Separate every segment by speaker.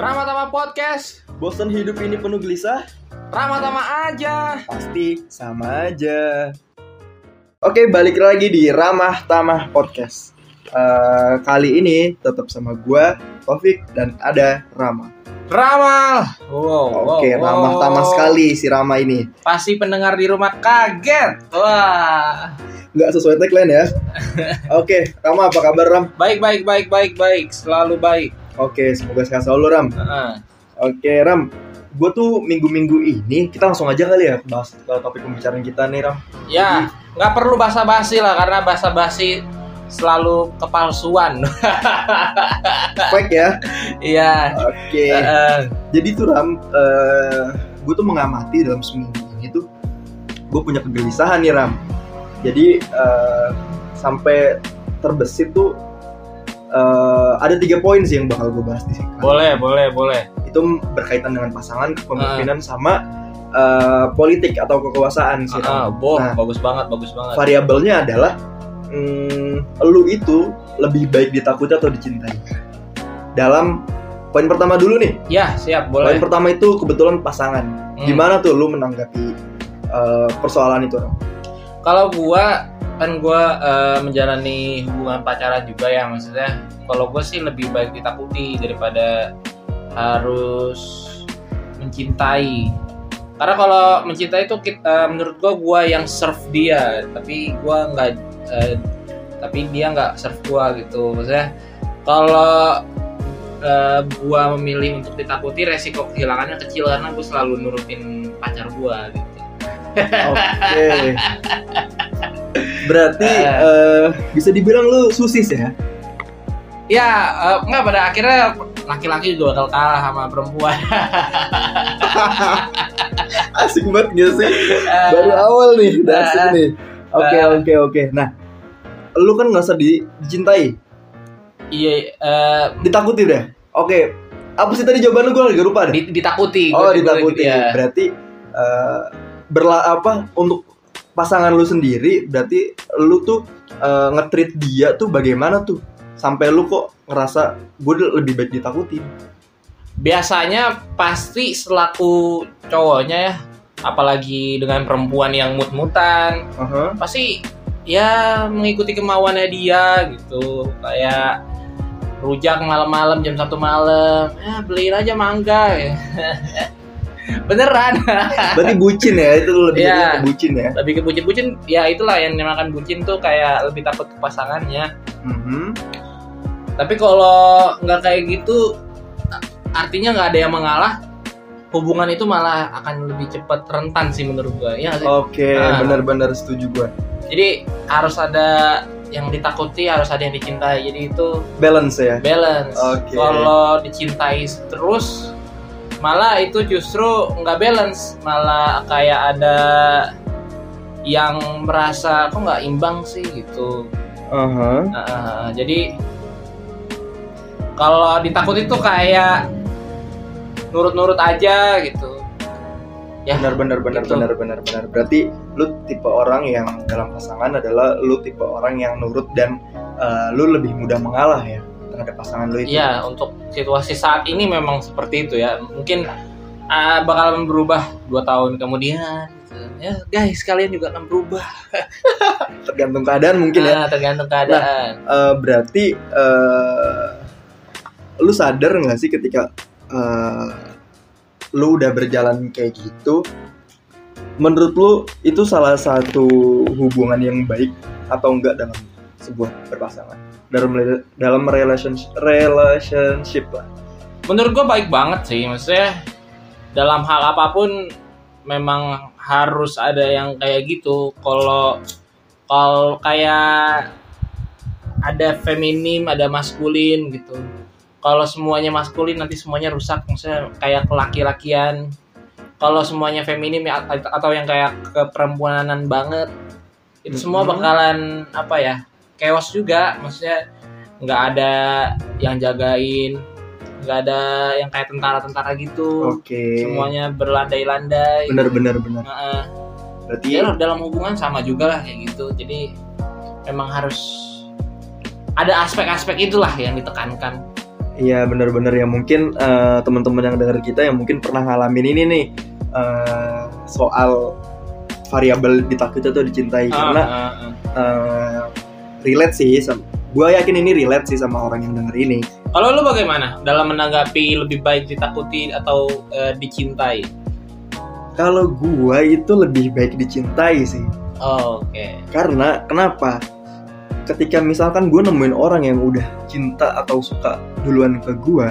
Speaker 1: Rama-tama podcast.
Speaker 2: Bosan hidup ini penuh gelisah?
Speaker 1: Rama-tama aja.
Speaker 2: Pasti sama aja. Oke, balik lagi di Ramah Tamah Podcast. Eh, kali ini tetap sama gua, Taufik dan ada Rama.
Speaker 1: Rama. Wow.
Speaker 2: Oke,
Speaker 1: wow,
Speaker 2: ramah
Speaker 1: wow.
Speaker 2: tamah sekali si Rama ini.
Speaker 1: Pasti pendengar di rumah kaget. Wah.
Speaker 2: Nggak sesuai tagline ya. Oke, Rama apa kabar Ram?
Speaker 1: Baik, baik, baik, baik, baik. Selalu baik.
Speaker 2: Oke, semoga sehat selalu Ram.
Speaker 1: Heeh.
Speaker 2: Oke Ram, gue tuh minggu-minggu ini kita langsung aja kali ya bahas ke topik pembicaraan kita nih Ram.
Speaker 1: Ya, nggak perlu basa-basi lah karena basa-basi selalu kepalsuan.
Speaker 2: Fake ya.
Speaker 1: Iya.
Speaker 2: Oke.
Speaker 1: Heeh.
Speaker 2: Jadi tuh Ram, gue tuh mengamati dalam seminggu ini tuh gue punya kegelisahan nih Ram. Jadi eh, sampai terbesit tuh eh, ada tiga poin sih yang bakal gue bahas di sini.
Speaker 1: boleh, boleh, boleh.
Speaker 2: Itu berkaitan dengan pasangan, kepemimpinan sama eh, politik atau kekuasaan sih
Speaker 1: Ah,
Speaker 2: Ram.
Speaker 1: boh,
Speaker 2: Nah,
Speaker 1: bagus banget, bagus banget.
Speaker 2: variabelnya adalah hmm, lu itu lebih baik ditakuti atau dicintai. Dalam poin pertama dulu nih.
Speaker 1: Ya, siap,
Speaker 2: Poin
Speaker 1: boleh.
Speaker 2: pertama itu kebetulan pasangan.
Speaker 1: Hmm.
Speaker 2: Gimana tuh lu menanggapi uh, persoalan itu, Ram?
Speaker 1: Kalau gua kan gua eh, menjalani hubungan pacaran juga ya maksudnya kalau gua sih lebih baik ditakuti daripada harus mencintai. Karena kalau mencintai itu kit- eh, menurut gua gua yang serve dia tapi gua nggak eh, tapi dia nggak serve gua gitu. Maksudnya kalau eh, gua memilih untuk ditakuti resiko kehilangannya kecil karena gua selalu nurutin pacar gua gitu.
Speaker 2: Oke. Berarti
Speaker 1: Eh.
Speaker 2: uh, bisa dibilang lu susis ya?
Speaker 1: Ya, eh, nggak pada akhirnya laki-laki juga bakal kalah sama perempuan.
Speaker 2: Asik banget gak sih? Baru awal nih, udah asik nih. Oke,
Speaker 1: Eh.
Speaker 2: oke, oke. Nah, lu kan nggak usah di- dicintai,
Speaker 1: Iya, eh,
Speaker 2: ditakuti deh. Oke, apa sih tadi jawaban lu? Gue agak lupa deh.
Speaker 1: di- ditakuti.
Speaker 2: Oh, ditakuti.
Speaker 1: gitu ya.
Speaker 2: Berarti uh, berla apa untuk pasangan lu sendiri berarti lu tuh uh, nge-treat dia tuh bagaimana tuh? Sampai lu kok ngerasa gue lebih baik ditakuti.
Speaker 1: Biasanya pasti selaku cowoknya ya, apalagi dengan perempuan yang mut-mutan,
Speaker 2: Aha.
Speaker 1: pasti ya mengikuti kemauannya dia gitu. Kayak rujak malam-malam jam satu malam, ya beliin aja mangga ya. Beneran.
Speaker 2: Berarti bucin ya itu lebih ke bucin ya.
Speaker 1: lebih ke bucin-bucin ya itulah yang dinamakan bucin tuh kayak lebih takut ke pasangannya
Speaker 2: Mhm.
Speaker 1: tapi kalau nggak kayak gitu artinya nggak ada yang mengalah hubungan itu malah akan lebih cepat rentan sih menurut gua ya?
Speaker 2: Oke,
Speaker 1: Ah.
Speaker 2: benar-benar setuju gue.
Speaker 1: jadi harus ada yang ditakuti harus ada yang dicintai jadi itu
Speaker 2: Balance ya.
Speaker 1: balance
Speaker 2: Oke.
Speaker 1: kalau dicintai terus malah itu justru nggak balance malah kayak ada yang merasa kok nggak imbang sih gitu
Speaker 2: Aha.
Speaker 1: Nah, jadi kalau ditakut itu kayak nurut-nurut aja gitu. Ya,
Speaker 2: Benar benar benar
Speaker 1: gitu.
Speaker 2: benar benar benar. Berarti lu tipe orang yang dalam pasangan adalah lu tipe orang yang nurut dan uh, lu lebih mudah mengalah ya terhadap pasangan lu itu.
Speaker 1: Iya, untuk situasi saat ini memang seperti itu ya. Mungkin ah, bakalan berubah dua tahun kemudian. gitu. Ya, guys, kalian juga akan berubah.
Speaker 2: Tergantung keadaan mungkin ya.
Speaker 1: Ah, tergantung keadaan.
Speaker 2: Eh, berarti eh, lu sadar nggak sih ketika eh, lu udah berjalan kayak gitu menurut lu itu salah satu hubungan yang baik atau enggak dalam sebuah berpasangan dalam dalam relationship relationship lah.
Speaker 1: Menurut gue baik banget sih maksudnya dalam hal apa pun memang harus ada yang kayak gitu. Kalau kalau kayak ada feminim ada maskulin gitu. Kalau semuanya maskulin nanti semuanya rusak maksudnya kayak kelaki-lakian kalau semuanya feminim ya, atau yang kayak keperempuanan banget itu semua
Speaker 2: Mhm.
Speaker 1: bakalan apa ya chaos juga maksudnya nggak ada yang jagain nggak ada yang kayak tentara-tentara gitu.
Speaker 2: Oke.
Speaker 1: Semuanya berlandai-landai.
Speaker 2: Bener bener bener
Speaker 1: Heeh.
Speaker 2: berarti
Speaker 1: ya dalam hubungan sama juga lah kayak gitu. Jadi memang harus ada aspek-aspek itulah yang ditekankan.
Speaker 2: Iya bener-bener ya mungkin eh, teman-teman yang dengar kita yang mungkin pernah ngalamin ini nih eh, soal variabel ditakuti atau dicintai. Karena
Speaker 1: Ah, ah, ah.
Speaker 2: Relate sih gue yakin ini relate sih sama orang yang denger ini
Speaker 1: Kalau lu bagaimana dalam menanggapi lebih baik ditakuti atau eh, dicintai?
Speaker 2: kalau gue itu lebih baik dicintai sih
Speaker 1: Oh, Oke.
Speaker 2: karena kenapa ketika misalkan gue nemuin orang yang udah cinta atau suka duluan ke gue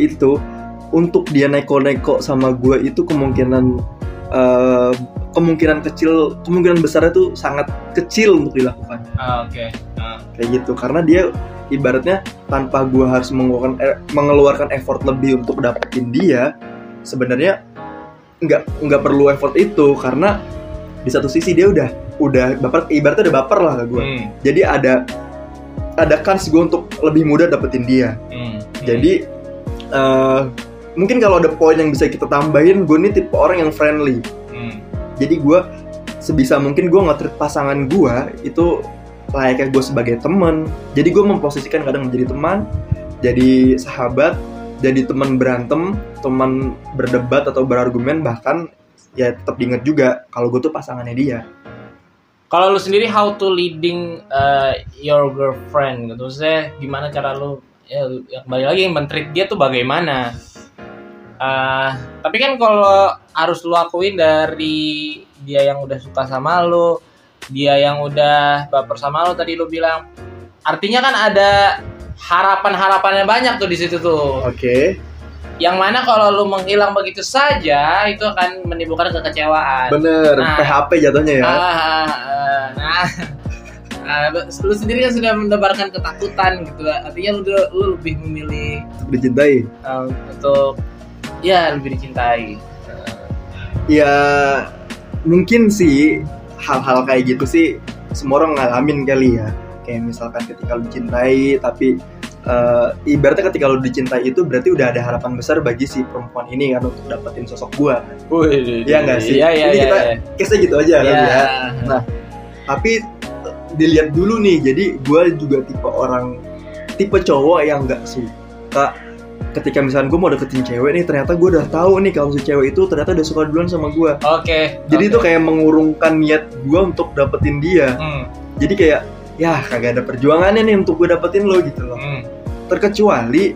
Speaker 2: itu untuk dia neko-neko sama gue itu kemungkinan eh, kemungkinan kecil kemungkinan besarnya tuh sangat kecil untuk dilakukan.
Speaker 1: Ah, Oke. Ah.
Speaker 2: kayak gitu karena dia ibaratnya tanpa gue harus mengeluarkan eh, mengeluarkan effort lebih untuk dapetin dia sebenarnya nggak nggak perlu effort itu karena di satu sisi dia udah udah baper ibaratnya udah baper lah ke gue
Speaker 1: Hmm,
Speaker 2: jadi ada ada kans gue untuk lebih mudah dapetin dia.
Speaker 1: Hmm,
Speaker 2: jadi eh, mungkin kalau ada poin yang bisa kita tambahin gue nih tipe orang yang friendly jadi gue sebisa mungkin gue nge-treat pasangan gue itu layaknya gue sebagai teman jadi gue memposisikan kadang menjadi teman jadi sahabat jadi teman berantem teman berdebat atau berargumen bahkan ya tetap diinget juga kalau gue tuh pasangannya dia.
Speaker 1: Kalau lu sendiri how to leading uh, your girlfriend gitu? Maksudnya gimana cara lu ya, ya kembali lagi men-treat dia tuh bagaimana? Uh, tapi kan kalau harus lu akuin dari dia yang udah suka sama lu, dia yang udah baper sama lu tadi lu bilang, artinya kan ada harapan-harapannya banyak tuh di situ tuh.
Speaker 2: oke
Speaker 1: Yang mana kalau lu menghilang begitu saja itu akan menimbulkan kekecewaan.
Speaker 2: bener
Speaker 1: Nah.
Speaker 2: PHP jatuhnya ya
Speaker 1: ah, ah. nah, ah, lu sendiri kan sudah mendebarkan ketakutan gitu, artinya lu, lu lebih memilih
Speaker 2: dicintai
Speaker 1: um, untuk ya lebih dicintai.
Speaker 2: ya mungkin sih hal-hal kayak gitu sih semua orang ngalamin kali ya kayak misalkan ketika lu dicintai tapi eh, ibaratnya ketika lu dicintai itu berarti udah ada harapan besar bagi si perempuan ini kan untuk dapetin sosok gua
Speaker 1: Wih,
Speaker 2: Iya nggak sih?
Speaker 1: Iya iya
Speaker 2: Ini
Speaker 1: iya.
Speaker 2: kita-
Speaker 1: iya.
Speaker 2: Case gitu aja kan
Speaker 1: Iya.
Speaker 2: ya Nah. tapi eh, dilihat dulu nih jadi gua juga tipe orang tipe cowok yang nggak suka ketika misalkan gue mau deketin cewek nih ternyata gue udah tahu nih kalau si cewek itu ternyata udah suka duluan sama gue
Speaker 1: Oke.
Speaker 2: jadi
Speaker 1: oke.
Speaker 2: itu kayak mengurungkan niat gue untuk dapetin dia
Speaker 1: Hmm,
Speaker 2: jadi kayak ya kagak ada perjuangannya nih untuk gue dapetin lo gitu loh
Speaker 1: hmm,
Speaker 2: terkecuali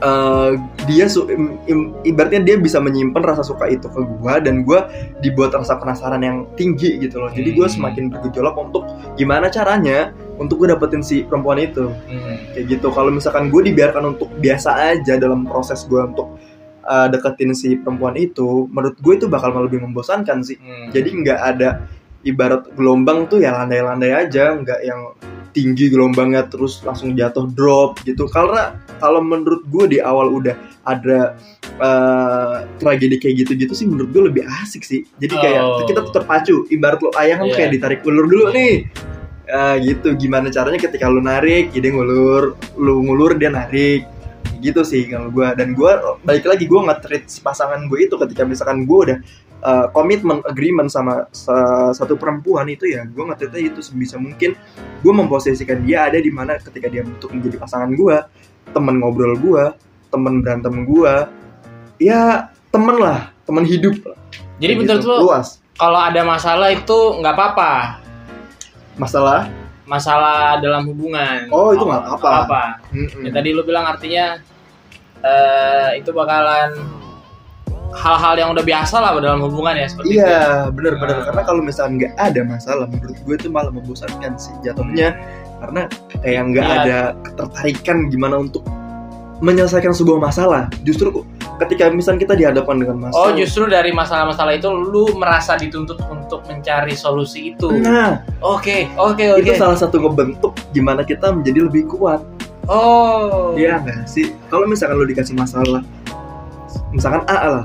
Speaker 2: eh, dia su- im- im- ibaratnya dia bisa menyimpan rasa suka itu ke gue dan gue dibuat rasa penasaran yang tinggi gitu loh jadi gue
Speaker 1: Hmm.
Speaker 2: semakin bergejolak untuk gimana caranya untuk gue dapetin si perempuan itu
Speaker 1: hmm.
Speaker 2: kayak gitu kalau misalkan gue dibiarkan untuk biasa aja dalam proses gue untuk eh, deketin si perempuan itu menurut gue itu bakal lebih membosankan sih
Speaker 1: Hmm.
Speaker 2: jadi nggak ada ibarat gelombang tuh ya landai-landai aja nggak yang tinggi gelombangnya terus langsung jatuh drop gitu karena kalau menurut gue di awal udah ada eh, tragedi kayak gitu-gitu sih menurut gue lebih asik sih jadi kayak
Speaker 1: Oh.
Speaker 2: kita tuh terpacu ibarat lo ayah kan
Speaker 1: Iya.
Speaker 2: kayak ditarik ulur dulu nih Eh, gitu. Gimana caranya ketika lu narik dia ngulur lu ngulur dia narik. Gitu sih kalau gue dan gue balik lagi gue nge-treat si pasangan gue itu ketika misalkan gue udah uh, komitmen agreement sama sa- satu perempuan itu ya gue nge-treatnya itu sebisa mungkin. Gue memposisikan dia ada di mana ketika dia untuk menjadi pasangan gue temen ngobrol gue temen berantem gue ya temen lah. Temen hidup lah.
Speaker 1: Jadi menurut
Speaker 2: gitu.
Speaker 1: lu
Speaker 2: luas.
Speaker 1: kalau ada masalah itu nggak apa-apa.
Speaker 2: Masalah
Speaker 1: Masalah dalam hubungan.
Speaker 2: Oh, itu nggak apa-apa.
Speaker 1: apa.
Speaker 2: Mm-mm.
Speaker 1: Ya, tadi lu bilang artinya eh itu bakalan hal-hal yang udah biasa lah dalam hubungan ya seperti.
Speaker 2: Iya, bener-bener
Speaker 1: Nah.
Speaker 2: karena kalau misalnya nggak ada masalah, menurut gue itu malah membosankan sih jatuhnya, karena kayak nggak
Speaker 1: Iya.
Speaker 2: ada ketertarikan gimana untuk menyelesaikan sebuah masalah. Justru ketika misalnya kita dihadapkan dengan
Speaker 1: Oh
Speaker 2: masalah,
Speaker 1: justru dari masalah-masalah itu lu merasa dituntut untuk mencari solusi itu.
Speaker 2: nah
Speaker 1: Oke oke oke.
Speaker 2: itu salah satu ngebentuk gimana kita menjadi lebih kuat.
Speaker 1: Oh.
Speaker 2: Iya nggak sih? Kalau misalkan lu dikasih masalah, misalkan A lah,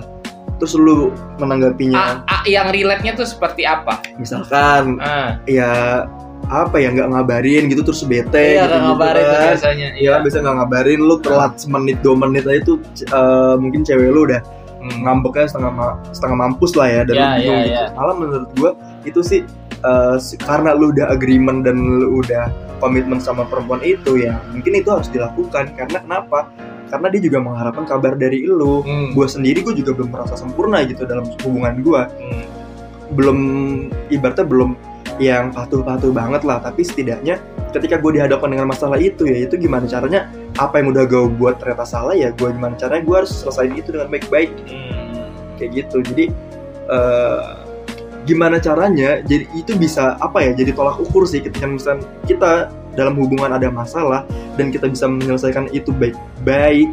Speaker 2: terus lu menanggapinya,
Speaker 1: A, A yang relate-nya tuh seperti apa?
Speaker 2: misalkan
Speaker 1: Ah,
Speaker 2: ya apa ya nggak ngabarin gitu terus bete
Speaker 1: iya
Speaker 2: gitu,
Speaker 1: kan ngabarin tuh
Speaker 2: kan.
Speaker 1: biasanya.
Speaker 2: Iya kan bisa nggak ngabarin lu telat semenit dua menit aja tuh eh, mungkin cewek lu udah
Speaker 1: Hmm.
Speaker 2: ngambeknya setengah ma- setengah mampus lah ya dan lu bingung
Speaker 1: iya,
Speaker 2: gitu.
Speaker 1: iya.
Speaker 2: Malah menurut gua itu sih si- karena lu udah agreement dan lu udah komitmen sama perempuan itu ya mungkin itu harus dilakukan karena kenapa karena dia juga mengharapkan kabar dari lu
Speaker 1: Hmm.
Speaker 2: gue sendiri gue juga belum merasa sempurna gitu dalam hubungan gue
Speaker 1: Hmm.
Speaker 2: belum ibaratnya belum yang patuh-patuh banget lah. Tapi setidaknya ketika gue dihadapkan dengan masalah itu ya itu gimana caranya? Apa yang udah gue buat ternyata salah ya gue gimana caranya? Gue harus selesaiin itu dengan baik-baik.
Speaker 1: Hmm.
Speaker 2: kayak gitu. Jadi eh, gimana caranya? Jadi itu bisa apa ya jadi tolak ukur sih ketika misalnya kita dalam hubungan ada masalah dan kita bisa menyelesaikan itu baik-baik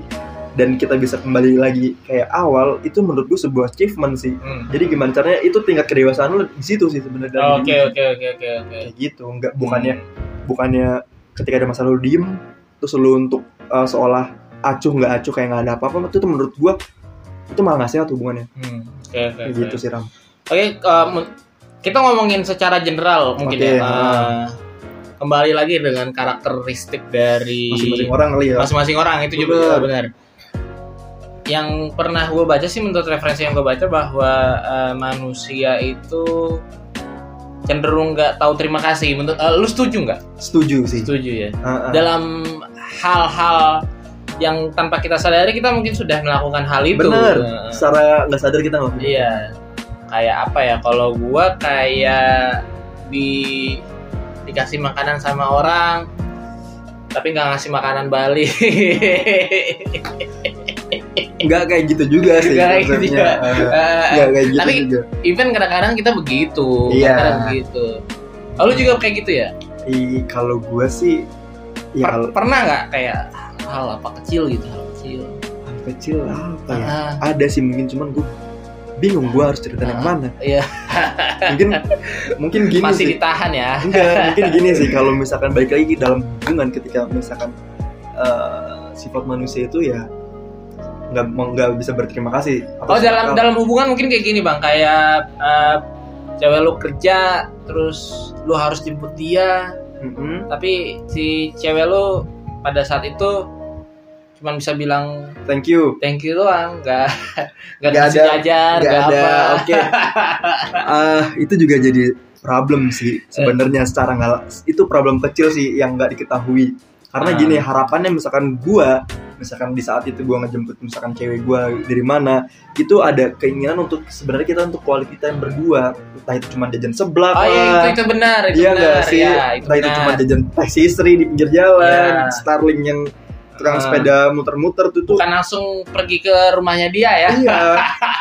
Speaker 2: dan kita bisa kembali lagi kayak awal itu menurut gue sebuah achievement sih
Speaker 1: Hmm.
Speaker 2: jadi gimana caranya itu tingkat kedewasaan lu di situ sih sebenarnya
Speaker 1: Oke oke oke oke
Speaker 2: gitu nggak bukannya bukannya ketika ada masalah lu diem terus lu untuk uh, seolah acuh nggak acuh kayak nggak ada apa-apa itu tuh menurut gua itu malah nggak sehat hubungannya
Speaker 1: Hmm. Oke oke.
Speaker 2: kayak
Speaker 1: oke.
Speaker 2: gitu sih ram
Speaker 1: Oke, eh, men- kita ngomongin secara general mungkin
Speaker 2: Oke,
Speaker 1: ya. Eh, kembali lagi dengan karakteristik dari
Speaker 2: masing-masing orang kali ya
Speaker 1: masing-masing orang itu juga benar. Yang pernah gue baca sih menurut referensi yang gue baca bahwa eh, manusia itu cenderung nggak tahu terima kasih. Menurut eh, lu setuju nggak?
Speaker 2: setuju sih
Speaker 1: Setuju ya.
Speaker 2: Ah, ah.
Speaker 1: Dalam hal-hal yang tanpa kita sadari kita mungkin sudah melakukan hal itu.
Speaker 2: bener
Speaker 1: Eh,
Speaker 2: secara nggak sadar kita ngelakuin
Speaker 1: Iya. Kayak apa ya? Kalau gua kayak di dikasih makanan sama orang tapi nggak ngasih makanan balik.
Speaker 2: nggak kayak gitu juga sih
Speaker 1: Nggak kayak gitu juga.
Speaker 2: Ah,
Speaker 1: Eh,
Speaker 2: nggak kayak gitu
Speaker 1: tapi
Speaker 2: juga
Speaker 1: even kadang-kadang kita begitu.
Speaker 2: Iya.
Speaker 1: Kadang begitu. Lalu juga kayak gitu ya?
Speaker 2: Ih, kalau gua sih ya
Speaker 1: Per- pernah nggak kayak hal apa kecil gitu, hal kecil.
Speaker 2: hal kecil apa ya
Speaker 1: Ah,
Speaker 2: ada sih mungkin cuman gua bingung gua harus cerita yang mana
Speaker 1: Iya,
Speaker 2: mungkin mungkin gini
Speaker 1: masih
Speaker 2: sih
Speaker 1: ditahan ya.
Speaker 2: enggak mungkin gini sih kalau misalkan balik lagi dalam hubungan ketika misalkan eh, sifat manusia itu ya nggak nggak bisa berterima kasih
Speaker 1: Oh dalam dalam hubungan mungkin kayak gini bang, kayak eh, cewek lu kerja terus lu harus jemput dia,
Speaker 2: Mm-mm.
Speaker 1: tapi si cewek lu pada saat itu cuma bisa bilang
Speaker 2: thank you.
Speaker 1: Thank you doang, nggak nggak
Speaker 2: ada-
Speaker 1: jajan,
Speaker 2: nggak ada. oke. Ah, itu juga jadi problem sih sebenarnya secara nggak itu problem kecil sih yang nggak diketahui. Karena
Speaker 1: Ah.
Speaker 2: gini harapannya misalkan gua misalkan di saat itu gua ngejemput misalkan cewek gua dari mana itu ada keinginan untuk sebenarnya kita untuk quality time berdua entah itu cuma jajan sebelah
Speaker 1: Oh iya itu itu benar, itu
Speaker 2: Iya
Speaker 1: benar,
Speaker 2: nggak sih?
Speaker 1: ya itu
Speaker 2: Entah itu
Speaker 1: benar.
Speaker 2: cuma jajan taksi istri di pinggir jalan,
Speaker 1: Iya.
Speaker 2: Starling yang tukang
Speaker 1: Ah.
Speaker 2: sepeda muter-muter tuh tuh.
Speaker 1: Bukan langsung pergi ke rumahnya dia ya.
Speaker 2: Iya.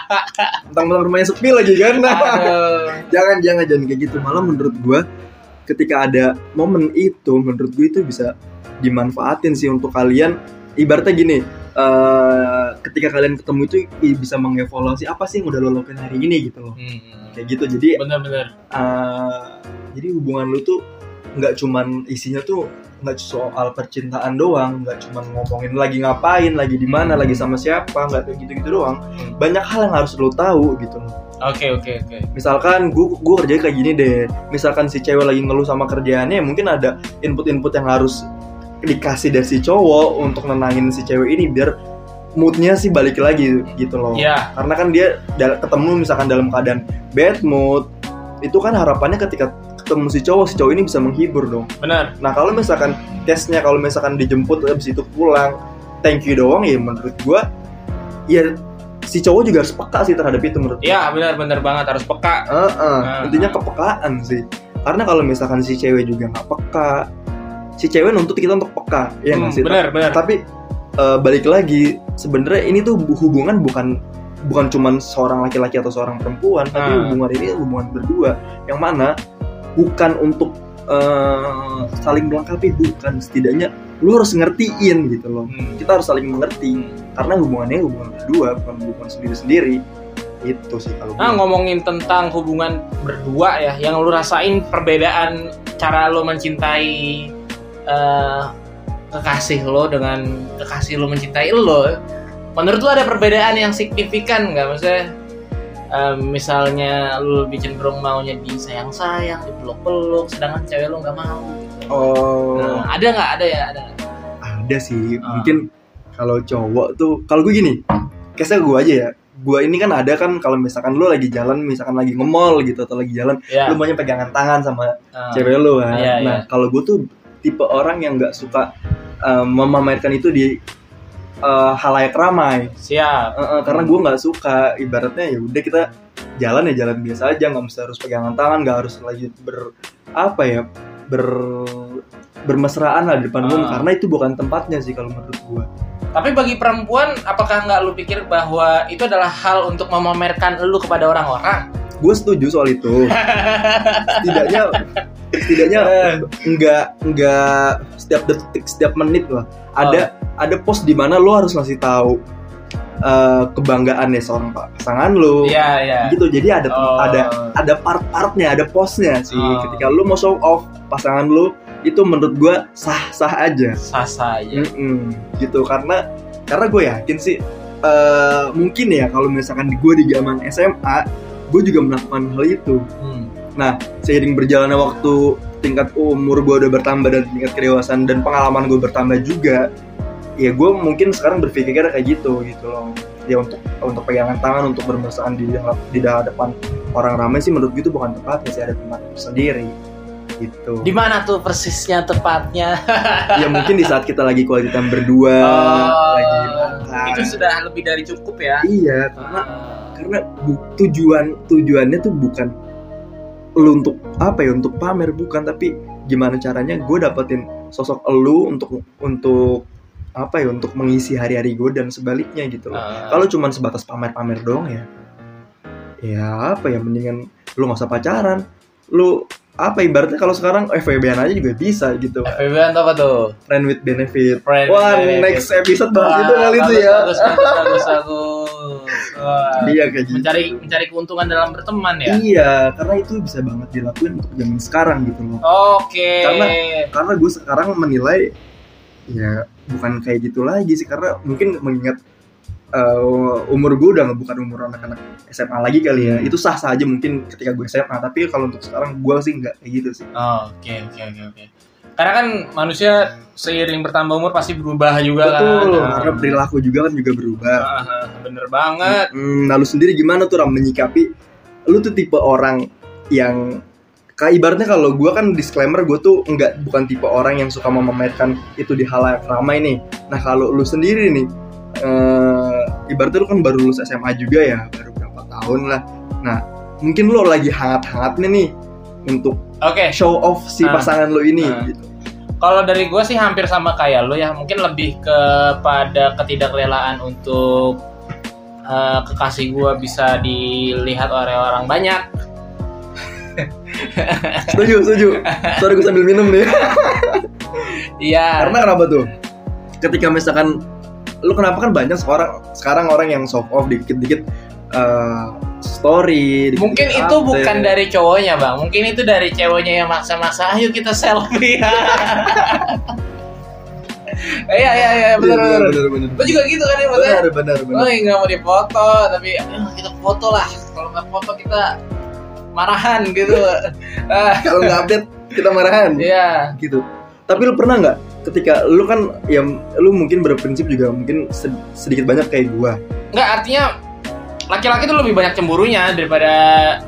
Speaker 2: Tentang rumahnya sepi lagi kan.
Speaker 1: Aduh.
Speaker 2: jangan jangan jangan kayak gitu. Malah menurut gua ketika ada momen itu menurut gua itu bisa dimanfaatin sih untuk kalian ibaratnya gini eh, ketika kalian ketemu itu bisa mengevaluasi apa sih yang udah lo lakuin hari ini gitu loh
Speaker 1: Hmm,
Speaker 2: kayak gitu jadi
Speaker 1: Bener-bener.
Speaker 2: eh, jadi hubungan lu tuh nggak cuman isinya tuh nggak soal percintaan doang nggak cuman ngomongin lagi ngapain lagi di mana lagi sama siapa nggak kayak gitu gitu doang
Speaker 1: Hmm.
Speaker 2: banyak hal yang harus lo tahu gitu loh
Speaker 1: Oke oke oke.
Speaker 2: misalkan gua gua kerja kayak gini deh misalkan si cewek lagi ngeluh sama kerjaannya mungkin ada input-input yang harus dikasih dari si cowok untuk nenangin si cewek ini biar moodnya sih balik lagi gitu loh
Speaker 1: Iya.
Speaker 2: karena kan dia ketemu misalkan dalam keadaan bad mood itu kan harapannya ketika ketemu si cowok si cowok ini bisa menghibur dong
Speaker 1: Benar.
Speaker 2: nah kalau misalkan tesnya kalau misalkan dijemput habis itu pulang thank you doang ya menurut gua ya si cowok juga harus peka sih terhadap itu menurut gua.
Speaker 1: Iya benar-benar banget harus peka.
Speaker 2: Heeh,
Speaker 1: Nah.
Speaker 2: intinya kepekaan sih karena kalau misalkan si cewek juga nggak peka si cewek nuntut kita untuk peka ya
Speaker 1: Hmm,
Speaker 2: sih?
Speaker 1: benar benar.
Speaker 2: tapi eh, balik lagi sebenarnya ini tuh hubungan bukan bukan cuman seorang laki-laki atau seorang perempuan tapi
Speaker 1: Ah.
Speaker 2: hubungan ini hubungan berdua. Yang mana bukan untuk eh, saling melengkapi bukan. Setidaknya lu harus ngertiin gitu loh.
Speaker 1: Hmm.
Speaker 2: kita harus saling mengerti. Karena hubungannya hubungan berdua bukan hubungan sendiri-sendiri. Itu sih kalau
Speaker 1: Nah ngomongin tentang hubungan berdua ya, yang lu rasain perbedaan cara lu mencintai eh, kekasih lo dengan kekasih lo mencintai lo. Menurut lu ada perbedaan yang signifikan nggak? Maksudnya eh, misalnya lu lebih cenderung maunya disayang-sayang, dipeluk-peluk, sedangkan cewek lu nggak mau. Gitu.
Speaker 2: oh
Speaker 1: Nah, ada nggak? Ada ya? Ada.
Speaker 2: ada sih
Speaker 1: Ah.
Speaker 2: mungkin kalau cowok tuh kalau gue gini case gue aja ya gue ini kan ada kan kalau misalkan lu lagi jalan misalkan lagi nge-mall gitu atau lagi jalan
Speaker 1: Ya.
Speaker 2: lu maunya pegangan tangan sama
Speaker 1: Nah,
Speaker 2: cewek lu kan
Speaker 1: Iya,
Speaker 2: nah
Speaker 1: iya.
Speaker 2: kalau gue tuh tipe orang yang nggak suka uh, memamerkan itu di uh, halayak ramai.
Speaker 1: Siap.
Speaker 2: Uh, uh, karena gue nggak suka. Ibaratnya ya udah kita jalan ya jalan biasa aja nggak mesti harus pegangan tangan nggak harus lagi ber apa ya ber bermesraan lah di depan umum
Speaker 1: Ah.
Speaker 2: karena itu bukan tempatnya sih kalau menurut gue
Speaker 1: tapi bagi perempuan apakah nggak lu pikir bahwa itu adalah hal untuk memamerkan lu kepada orang-orang
Speaker 2: gue setuju soal itu. Setidaknya setidaknya nggak nggak setiap detik setiap menit lah. Ada ada pos di mana lo harus ngasih tahu eh, kebanggaannya seorang pasangan lo.
Speaker 1: Iya iya.
Speaker 2: Gitu. Jadi ada
Speaker 1: Oh.
Speaker 2: ada ada part-partnya ada posnya sih.
Speaker 1: Oh.
Speaker 2: ketika lu mau show off pasangan lu itu menurut gue sah sah aja.
Speaker 1: Sasa aja.
Speaker 2: Mm-mm, gitu. Karena karena gue yakin sih eh, mungkin ya kalau misalkan gue di zaman SMA gue juga melakukan hal itu
Speaker 1: Hmm.
Speaker 2: seiring berjalannya waktu tingkat umur gue udah bertambah dan tingkat kedewasaan dan pengalaman gue bertambah juga ya gue mungkin sekarang berpikir kayak gitu gitu loh ya untuk untuk pegangan tangan untuk bermesraan di di hadapan orang ramai sih menurut gue itu bukan tempatnya sih ada tempat sendiri gitu
Speaker 1: di mana tuh persisnya tepatnya
Speaker 2: ya mungkin di saat kita lagi quality time berdua
Speaker 1: Oh,
Speaker 2: lagi makan.
Speaker 1: itu sudah lebih dari cukup ya
Speaker 2: iya karena
Speaker 1: Ah.
Speaker 2: Karena bu- tujuan tujuannya tuh bukan lu untuk apa ya untuk pamer bukan. Tapi gimana caranya gue dapetin sosok lu untuk untuk apa ya untuk mengisi hari-hari gue dan sebaliknya gitu loh.
Speaker 1: Ah.
Speaker 2: kalau cuman sebatas pamer-pamer doang ya ya apa ya mendingan lu nggak usah pacaran. Lu apa ibaratnya kalau sekarang FWB aja juga bisa gitu
Speaker 1: itu apa tuh?
Speaker 2: friend with benefit
Speaker 1: Friend
Speaker 2: wah
Speaker 1: with benefit.
Speaker 2: next episode bahas itu kali itu ya
Speaker 1: Bagus, bagus, bagus, bagus. Wah.
Speaker 2: iya kayak gitu
Speaker 1: Mencari mencari keuntungan dalam berteman ya.
Speaker 2: Iya, karena itu bisa banget dilakuin untuk zaman sekarang gitu loh.
Speaker 1: Oke.
Speaker 2: Karena- Karena gue sekarang menilai ya bukan kayak gitu lagi sih karena mungkin mengingat uh, umur gue udah bukan umur anak-anak SMA lagi kali ya. Itu sah sah aja mungkin ketika gue SMA, tapi kalau untuk sekarang gue sih nggak kayak gitu sih.
Speaker 1: Oh, Oke oke oke oke. Karena kan manusia seiring bertambah umur pasti berubah juga
Speaker 2: Betul,
Speaker 1: kan.
Speaker 2: karena perilaku juga kan juga berubah.
Speaker 1: Ah, bener banget.
Speaker 2: Hmm, lalu sendiri gimana tuh Ram menyikapi lu tuh tipe orang yang kayak ibaratnya kalau gue kan disclaimer gue tuh nggak bukan tipe orang yang suka memamerkan itu di halayak ramai nih. Nah kalau lu sendiri nih, eh ibaratnya lu kan baru lulus SMA juga ya, baru berapa tahun lah. Nah mungkin lu lagi hangat-hangatnya nih untuk
Speaker 1: Oke.
Speaker 2: show off si
Speaker 1: Ah.
Speaker 2: pasangan lu ini.
Speaker 1: Ah.
Speaker 2: Gitu.
Speaker 1: Kalau dari gue sih hampir sama kayak lo ya, mungkin lebih kepada ketidakrelaan untuk eh, kekasih gue bisa dilihat oleh orang banyak.
Speaker 2: Setuju, setuju. Sorry gue sambil minum nih.
Speaker 1: Iya.
Speaker 2: Karena kenapa tuh? Ketika misalkan lu kenapa kan banyak sekarang sekarang orang yang soft off dikit-dikit eh, story.
Speaker 1: Mungkin itu
Speaker 2: update.
Speaker 1: bukan dari cowoknya bang, mungkin itu dari ceweknya yang maksa-maksa. Ayo kita selfie. Iya iya iya
Speaker 2: Iya,
Speaker 1: benar
Speaker 2: benar
Speaker 1: benar.
Speaker 2: benar.
Speaker 1: Lo juga gitu kan ya maksudnya?
Speaker 2: Benar benar benar.
Speaker 1: Oh nggak mau dipoto, tapi "Ah, kita foto lah. Kalau nggak foto kita marahan gitu.
Speaker 2: Kalau nggak update kita marahan.
Speaker 1: Iya.
Speaker 2: Gitu. Tapi lu pernah nggak ketika lu kan ya lu mungkin berprinsip juga mungkin sed- sedikit banyak kayak gua.
Speaker 1: Nggak artinya laki-laki tuh lebih banyak cemburunya daripada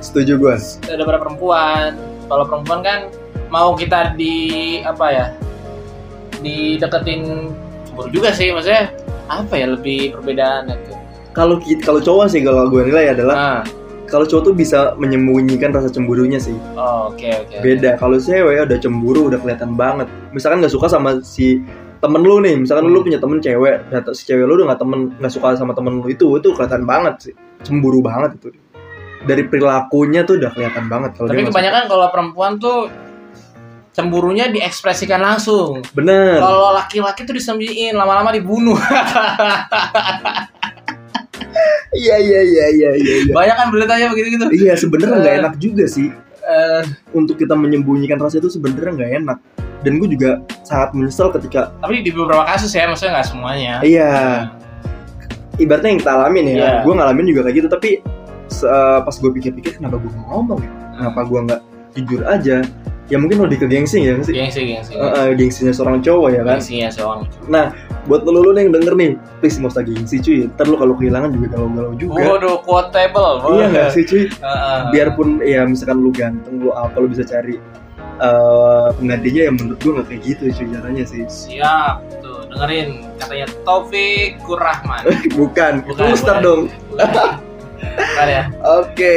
Speaker 2: Setuju gua.
Speaker 1: daripada perempuan. Kalau perempuan kan mau kita di apa ya? Dideketin cemburu juga sih maksudnya apa ya lebih perbedaan itu.
Speaker 2: Kalau kalau cowok sih kalau gua nilai adalah
Speaker 1: Ah,
Speaker 2: kalau cowok tuh bisa menyembunyikan rasa cemburunya sih.
Speaker 1: oh, oke oke.
Speaker 2: beda kalau cewek udah cemburu udah kelihatan banget misalkan nggak suka sama si temen lu nih misalkan lu
Speaker 1: Hmm.
Speaker 2: punya temen cewek dan si cewek lu udah nggak temen nggak suka sama temen lu itu itu kelihatan banget sih cemburu banget itu dari perilakunya tuh udah kelihatan banget kalau
Speaker 1: Tapi kebanyakan kalau perempuan tuh cemburunya diekspresikan langsung.
Speaker 2: bener
Speaker 1: Kalau laki-laki tuh disembunyiin, lama-lama dibunuh.
Speaker 2: iya iya iya iya iya iya
Speaker 1: Banyak kan beritanya begitu-gitu.
Speaker 2: iya sebenarnya nggak
Speaker 1: Eh.
Speaker 2: enak juga sih
Speaker 1: Eh,
Speaker 2: untuk kita menyembunyikan rasa itu sebenarnya nggak enak dan gue juga sangat menyesal ketika
Speaker 1: tapi di beberapa kasus ya, maksudnya nggak semuanya.
Speaker 2: iya ibaratnya yang kita alamin ya
Speaker 1: Iya.
Speaker 2: gue ngalamin juga kayak gitu tapi eh, pas gue pikir-pikir kenapa gue ngomong ya kenapa gue nggak jujur aja ya mungkin lebih ke gengsi ya sih
Speaker 1: Gengsi, gengsi.
Speaker 2: Eh, eh, gengsinya seorang cowok ya kan
Speaker 1: Gengsinya seorang.
Speaker 2: nah buat lo lo yang denger nih please nggak usah gengsi cuy ntar lo kalau kehilangan juga galau-galau juga
Speaker 1: Waduh, quotable.
Speaker 2: iya nggak sih cuy
Speaker 1: Heeh.
Speaker 2: biarpun ya misalkan lu ganteng lu apa lu bisa cari eh, penggantinya yang menurut gue nggak kayak gitu cuy caranya sih
Speaker 1: Siap, tuh dengerin katanya Taufik Kurrahman.
Speaker 2: bukan,
Speaker 1: Bukan, bukan.
Speaker 2: dong
Speaker 1: Bukan ya.
Speaker 2: oke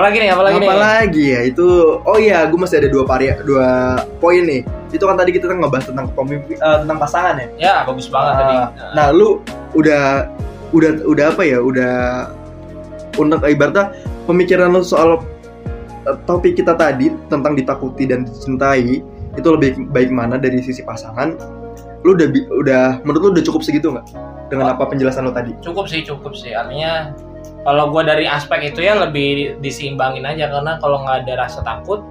Speaker 1: lagi nih? Apa lagi nih?
Speaker 2: Apalagi ya itu oh iya gue masih ada dua pari dua poin nih itu kan tadi kita kan ngebahas tentang pemimpin eh, tentang pasangan ya
Speaker 1: Ya, bagus banget tadi.
Speaker 2: Ah, nah lu udah udah udah apa ya udah untuk ibaratnya pemikiran lu soal eh, topik kita tadi tentang ditakuti dan dicintai itu lebih baik mana dari sisi pasangan lu udah udah menurut lu udah cukup segitu nggak dengan apa penjelasan lu tadi
Speaker 1: cukup sih cukup sih artinya kalau gue dari aspek itu ya lebih diseimbangin aja karena kalau nggak ada rasa takut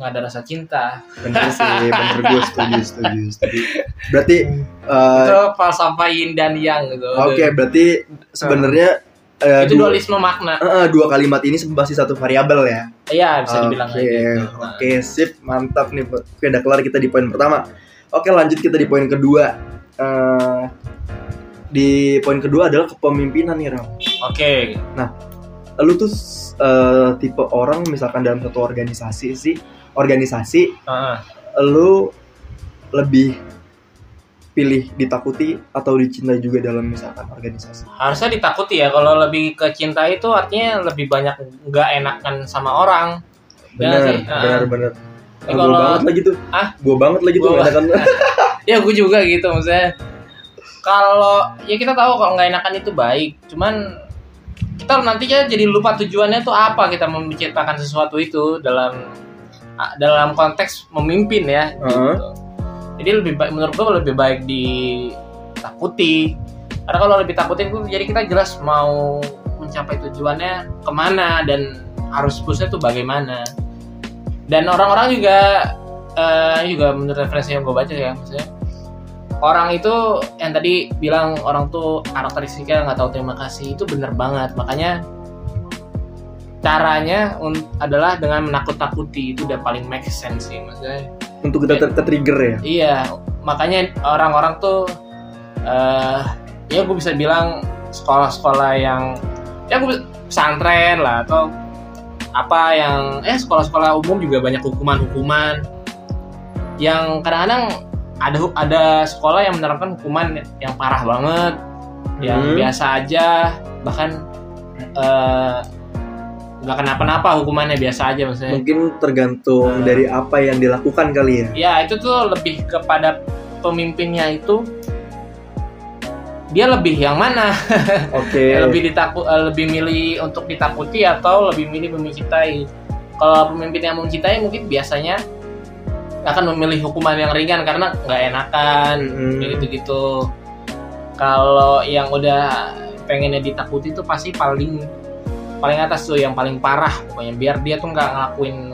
Speaker 1: nggak ada rasa cinta.
Speaker 2: Bener sih bener. Gue setuju setuju setuju. Berarti eh,
Speaker 1: itu falsafah yin dan yang gitu.
Speaker 2: Oke berarti sebenarnya eh,
Speaker 1: itu
Speaker 2: dua,
Speaker 1: dualisme makna.
Speaker 2: Eh, dua kalimat ini masih satu variabel ya?
Speaker 1: Iya bisa dibilang
Speaker 2: Oke,
Speaker 1: kayak gitu.
Speaker 2: Oke, sip, mantap nih. Oke, udah kelar kita di poin pertama. Oke, lanjut kita di poin kedua. Eh, di poin kedua adalah kepemimpinan nih, Ram.
Speaker 1: oke
Speaker 2: Lu tuh eh, tipe orang misalkan dalam satu organisasi sih, organisasi,
Speaker 1: Heeh.
Speaker 2: lu lebih pilih ditakuti atau dicintai juga dalam misalkan organisasi.
Speaker 1: harusnya ditakuti ya kalau lebih ke cinta itu artinya lebih banyak nggak enakan sama orang Ya. Tapi
Speaker 2: Ah, gua
Speaker 1: kalau-
Speaker 2: banget lagi tuh.
Speaker 1: Ah?
Speaker 2: Gua banget lagi tuh
Speaker 1: Gua-
Speaker 2: nggak enakan.
Speaker 1: ya gue juga gitu maksudnya kalau ya kita tahu kalau nggak enakan itu baik. Cuman kita nantinya jadi lupa tujuannya tuh apa kita menciptakan sesuatu itu dalam dalam konteks memimpin ya gitu. jadi lebih baik menurut gue lebih baik ditakuti. Karena kalau lebih takutin tuh jadi kita jelas mau mencapai tujuannya ke mana dan harus pushnya tuh bagaimana. Dan orang-orang juga eh, juga menurut referensi yang gue baca ya maksudnya orang itu yang tadi bilang orang tuh karakteristiknya nggak tahu terima kasih itu bener banget makanya caranya adalah dengan menakut-takuti itu udah paling make sense sih maksudnya
Speaker 2: Untuk kita ter- trigger ya.
Speaker 1: Iya, makanya orang-orang tuh eh ya gue bisa bilang sekolah-sekolah yang ya gue pesantren lah atau apa yang eh sekolah-sekolah umum juga banyak hukuman-hukuman yang kadang-kadang ada ada sekolah yang menerapkan hukuman yang parah banget, yang
Speaker 2: Hmm.
Speaker 1: biasa aja bahkan nggak kenapa-napa hukumannya biasa aja maksudnya.
Speaker 2: Mungkin tergantung dari apa yang dilakukan kali ya.
Speaker 1: Ya itu tuh lebih kepada pemimpinnya itu dia lebih yang mana?
Speaker 2: Oke.
Speaker 1: lebih ditakut, eh, lebih milih untuk ditakuti atau lebih milih mencintai? Kalau pemimpin yang mencintai mungkin biasanya akan memilih hukuman yang ringan karena nggak enakan,
Speaker 2: Mm-mm.
Speaker 1: gitu-gitu. Kalau yang udah pengennya ditakuti tuh pasti paling paling atas tuh yang paling parah pokoknya biar dia tuh nggak ngelakuin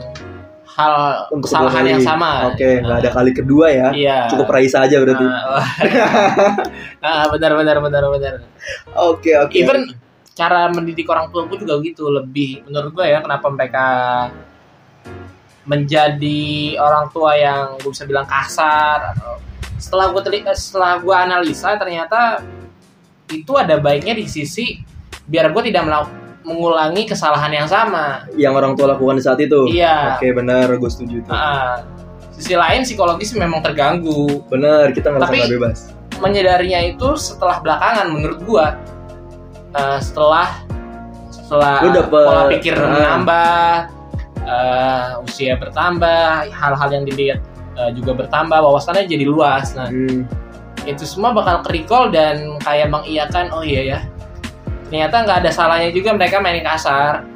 Speaker 1: hal
Speaker 2: Untuk
Speaker 1: kesalahan yang sama.
Speaker 2: Oke, nggak ada kali kedua ya.
Speaker 1: Iya.
Speaker 2: Cukup Raisa aja berarti.
Speaker 1: Ah, ah, benar benar benar benar.
Speaker 2: Oke, oke.
Speaker 1: Even cara mendidik orang tua gue juga gitu lebih menurut gue ya kenapa mereka menjadi orang tua yang gue bisa bilang kasar atau setelah gue teli- eh, setelah gue analisa ternyata itu ada baiknya di sisi biar gue tidak melau- mengulangi kesalahan yang sama.
Speaker 2: yang orang tua lakukan di saat itu.
Speaker 1: Iya.
Speaker 2: Oke, benar, gue setuju tuh.
Speaker 1: Ah, sisi lain psikologis memang terganggu.
Speaker 2: Benar, kita nggak bebas.
Speaker 1: menyadarinya itu setelah belakangan menurut gua Eh, setelah setelah
Speaker 2: Lu dapet-
Speaker 1: pola pikir
Speaker 2: Ah.
Speaker 1: menambah eh, usia bertambah hal-hal yang dilihat eh, juga bertambah wawasannya jadi luas. Nah
Speaker 2: Hmm.
Speaker 1: itu semua bakal ke recall dan kayak mengiyakan oh iya ya. Ternyata nggak ada salahnya juga mereka main kasar.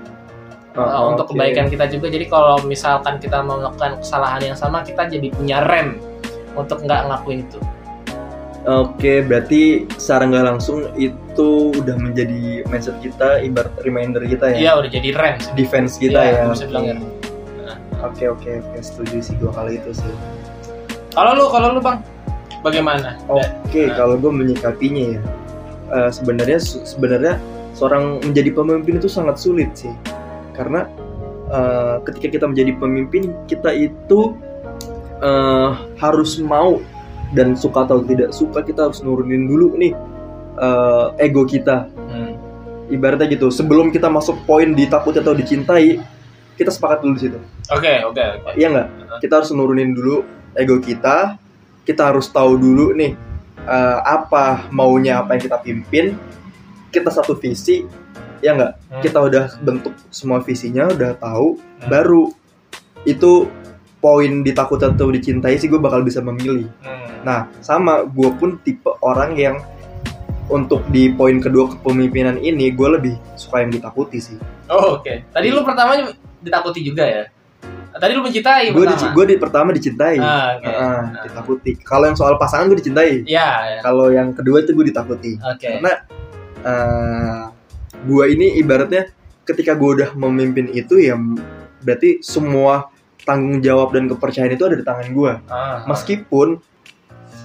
Speaker 2: Oh,
Speaker 1: eh, untuk
Speaker 2: oke.
Speaker 1: kebaikan kita juga. Jadi kalau misalkan kita melakukan kesalahan yang sama kita jadi punya rem untuk nggak ngelakuin itu
Speaker 2: Oke, berarti secara nggak langsung itu udah menjadi mindset kita, ibarat reminder kita ya,
Speaker 1: iya udah jadi rem sih.
Speaker 2: defense kita
Speaker 1: Iya,
Speaker 2: ya.
Speaker 1: bisa bilang ya.
Speaker 2: Oke, oke, oke, setuju sih dua kali itu sih.
Speaker 1: Kalau lu, kalau lu bang, bagaimana?
Speaker 2: Oke,
Speaker 1: Nah.
Speaker 2: kalau gue menyikapinya ya, eh, sebenarnya sebenarnya seorang menjadi pemimpin itu sangat sulit sih, karena eh, ketika kita menjadi pemimpin kita itu eh, harus mau dan suka atau tidak suka kita harus nurunin dulu nih eh, ego kita.
Speaker 1: Hmm.
Speaker 2: Ibaratnya gitu, sebelum kita masuk poin ditakuti atau dicintai, kita sepakat dulu di situ
Speaker 1: Oke, oke, oke.
Speaker 2: iya nggak kita harus nurunin dulu ego kita kita harus tahu dulu nih eh, apa maunya apa yang kita pimpin kita satu visi ya nggak
Speaker 1: Hmm.
Speaker 2: kita udah bentuk semua visinya udah tahu
Speaker 1: Hmm.
Speaker 2: baru itu poin ditakut atau dicintai sih gue bakal bisa memilih
Speaker 1: Hmm.
Speaker 2: nah sama gue pun tipe orang yang untuk di poin kedua kepemimpinan ini gue lebih suka yang ditakuti sih
Speaker 1: Oh, oke. Tadi lu pertama ditakuti juga ya? Tadi lu mencintai
Speaker 2: gue di,
Speaker 1: pertama.
Speaker 2: gue di pertama dicintai
Speaker 1: Ah, oke.
Speaker 2: Heeh,
Speaker 1: Ah.
Speaker 2: ditakuti kalau yang soal pasangan gue dicintai
Speaker 1: Iya, ya.
Speaker 2: kalau yang kedua itu gue ditakuti
Speaker 1: Oke.
Speaker 2: karena eh gue ini ibaratnya ketika gue udah memimpin itu ya berarti semua tanggung jawab dan kepercayaan itu ada di tangan gue
Speaker 1: Ah,
Speaker 2: meskipun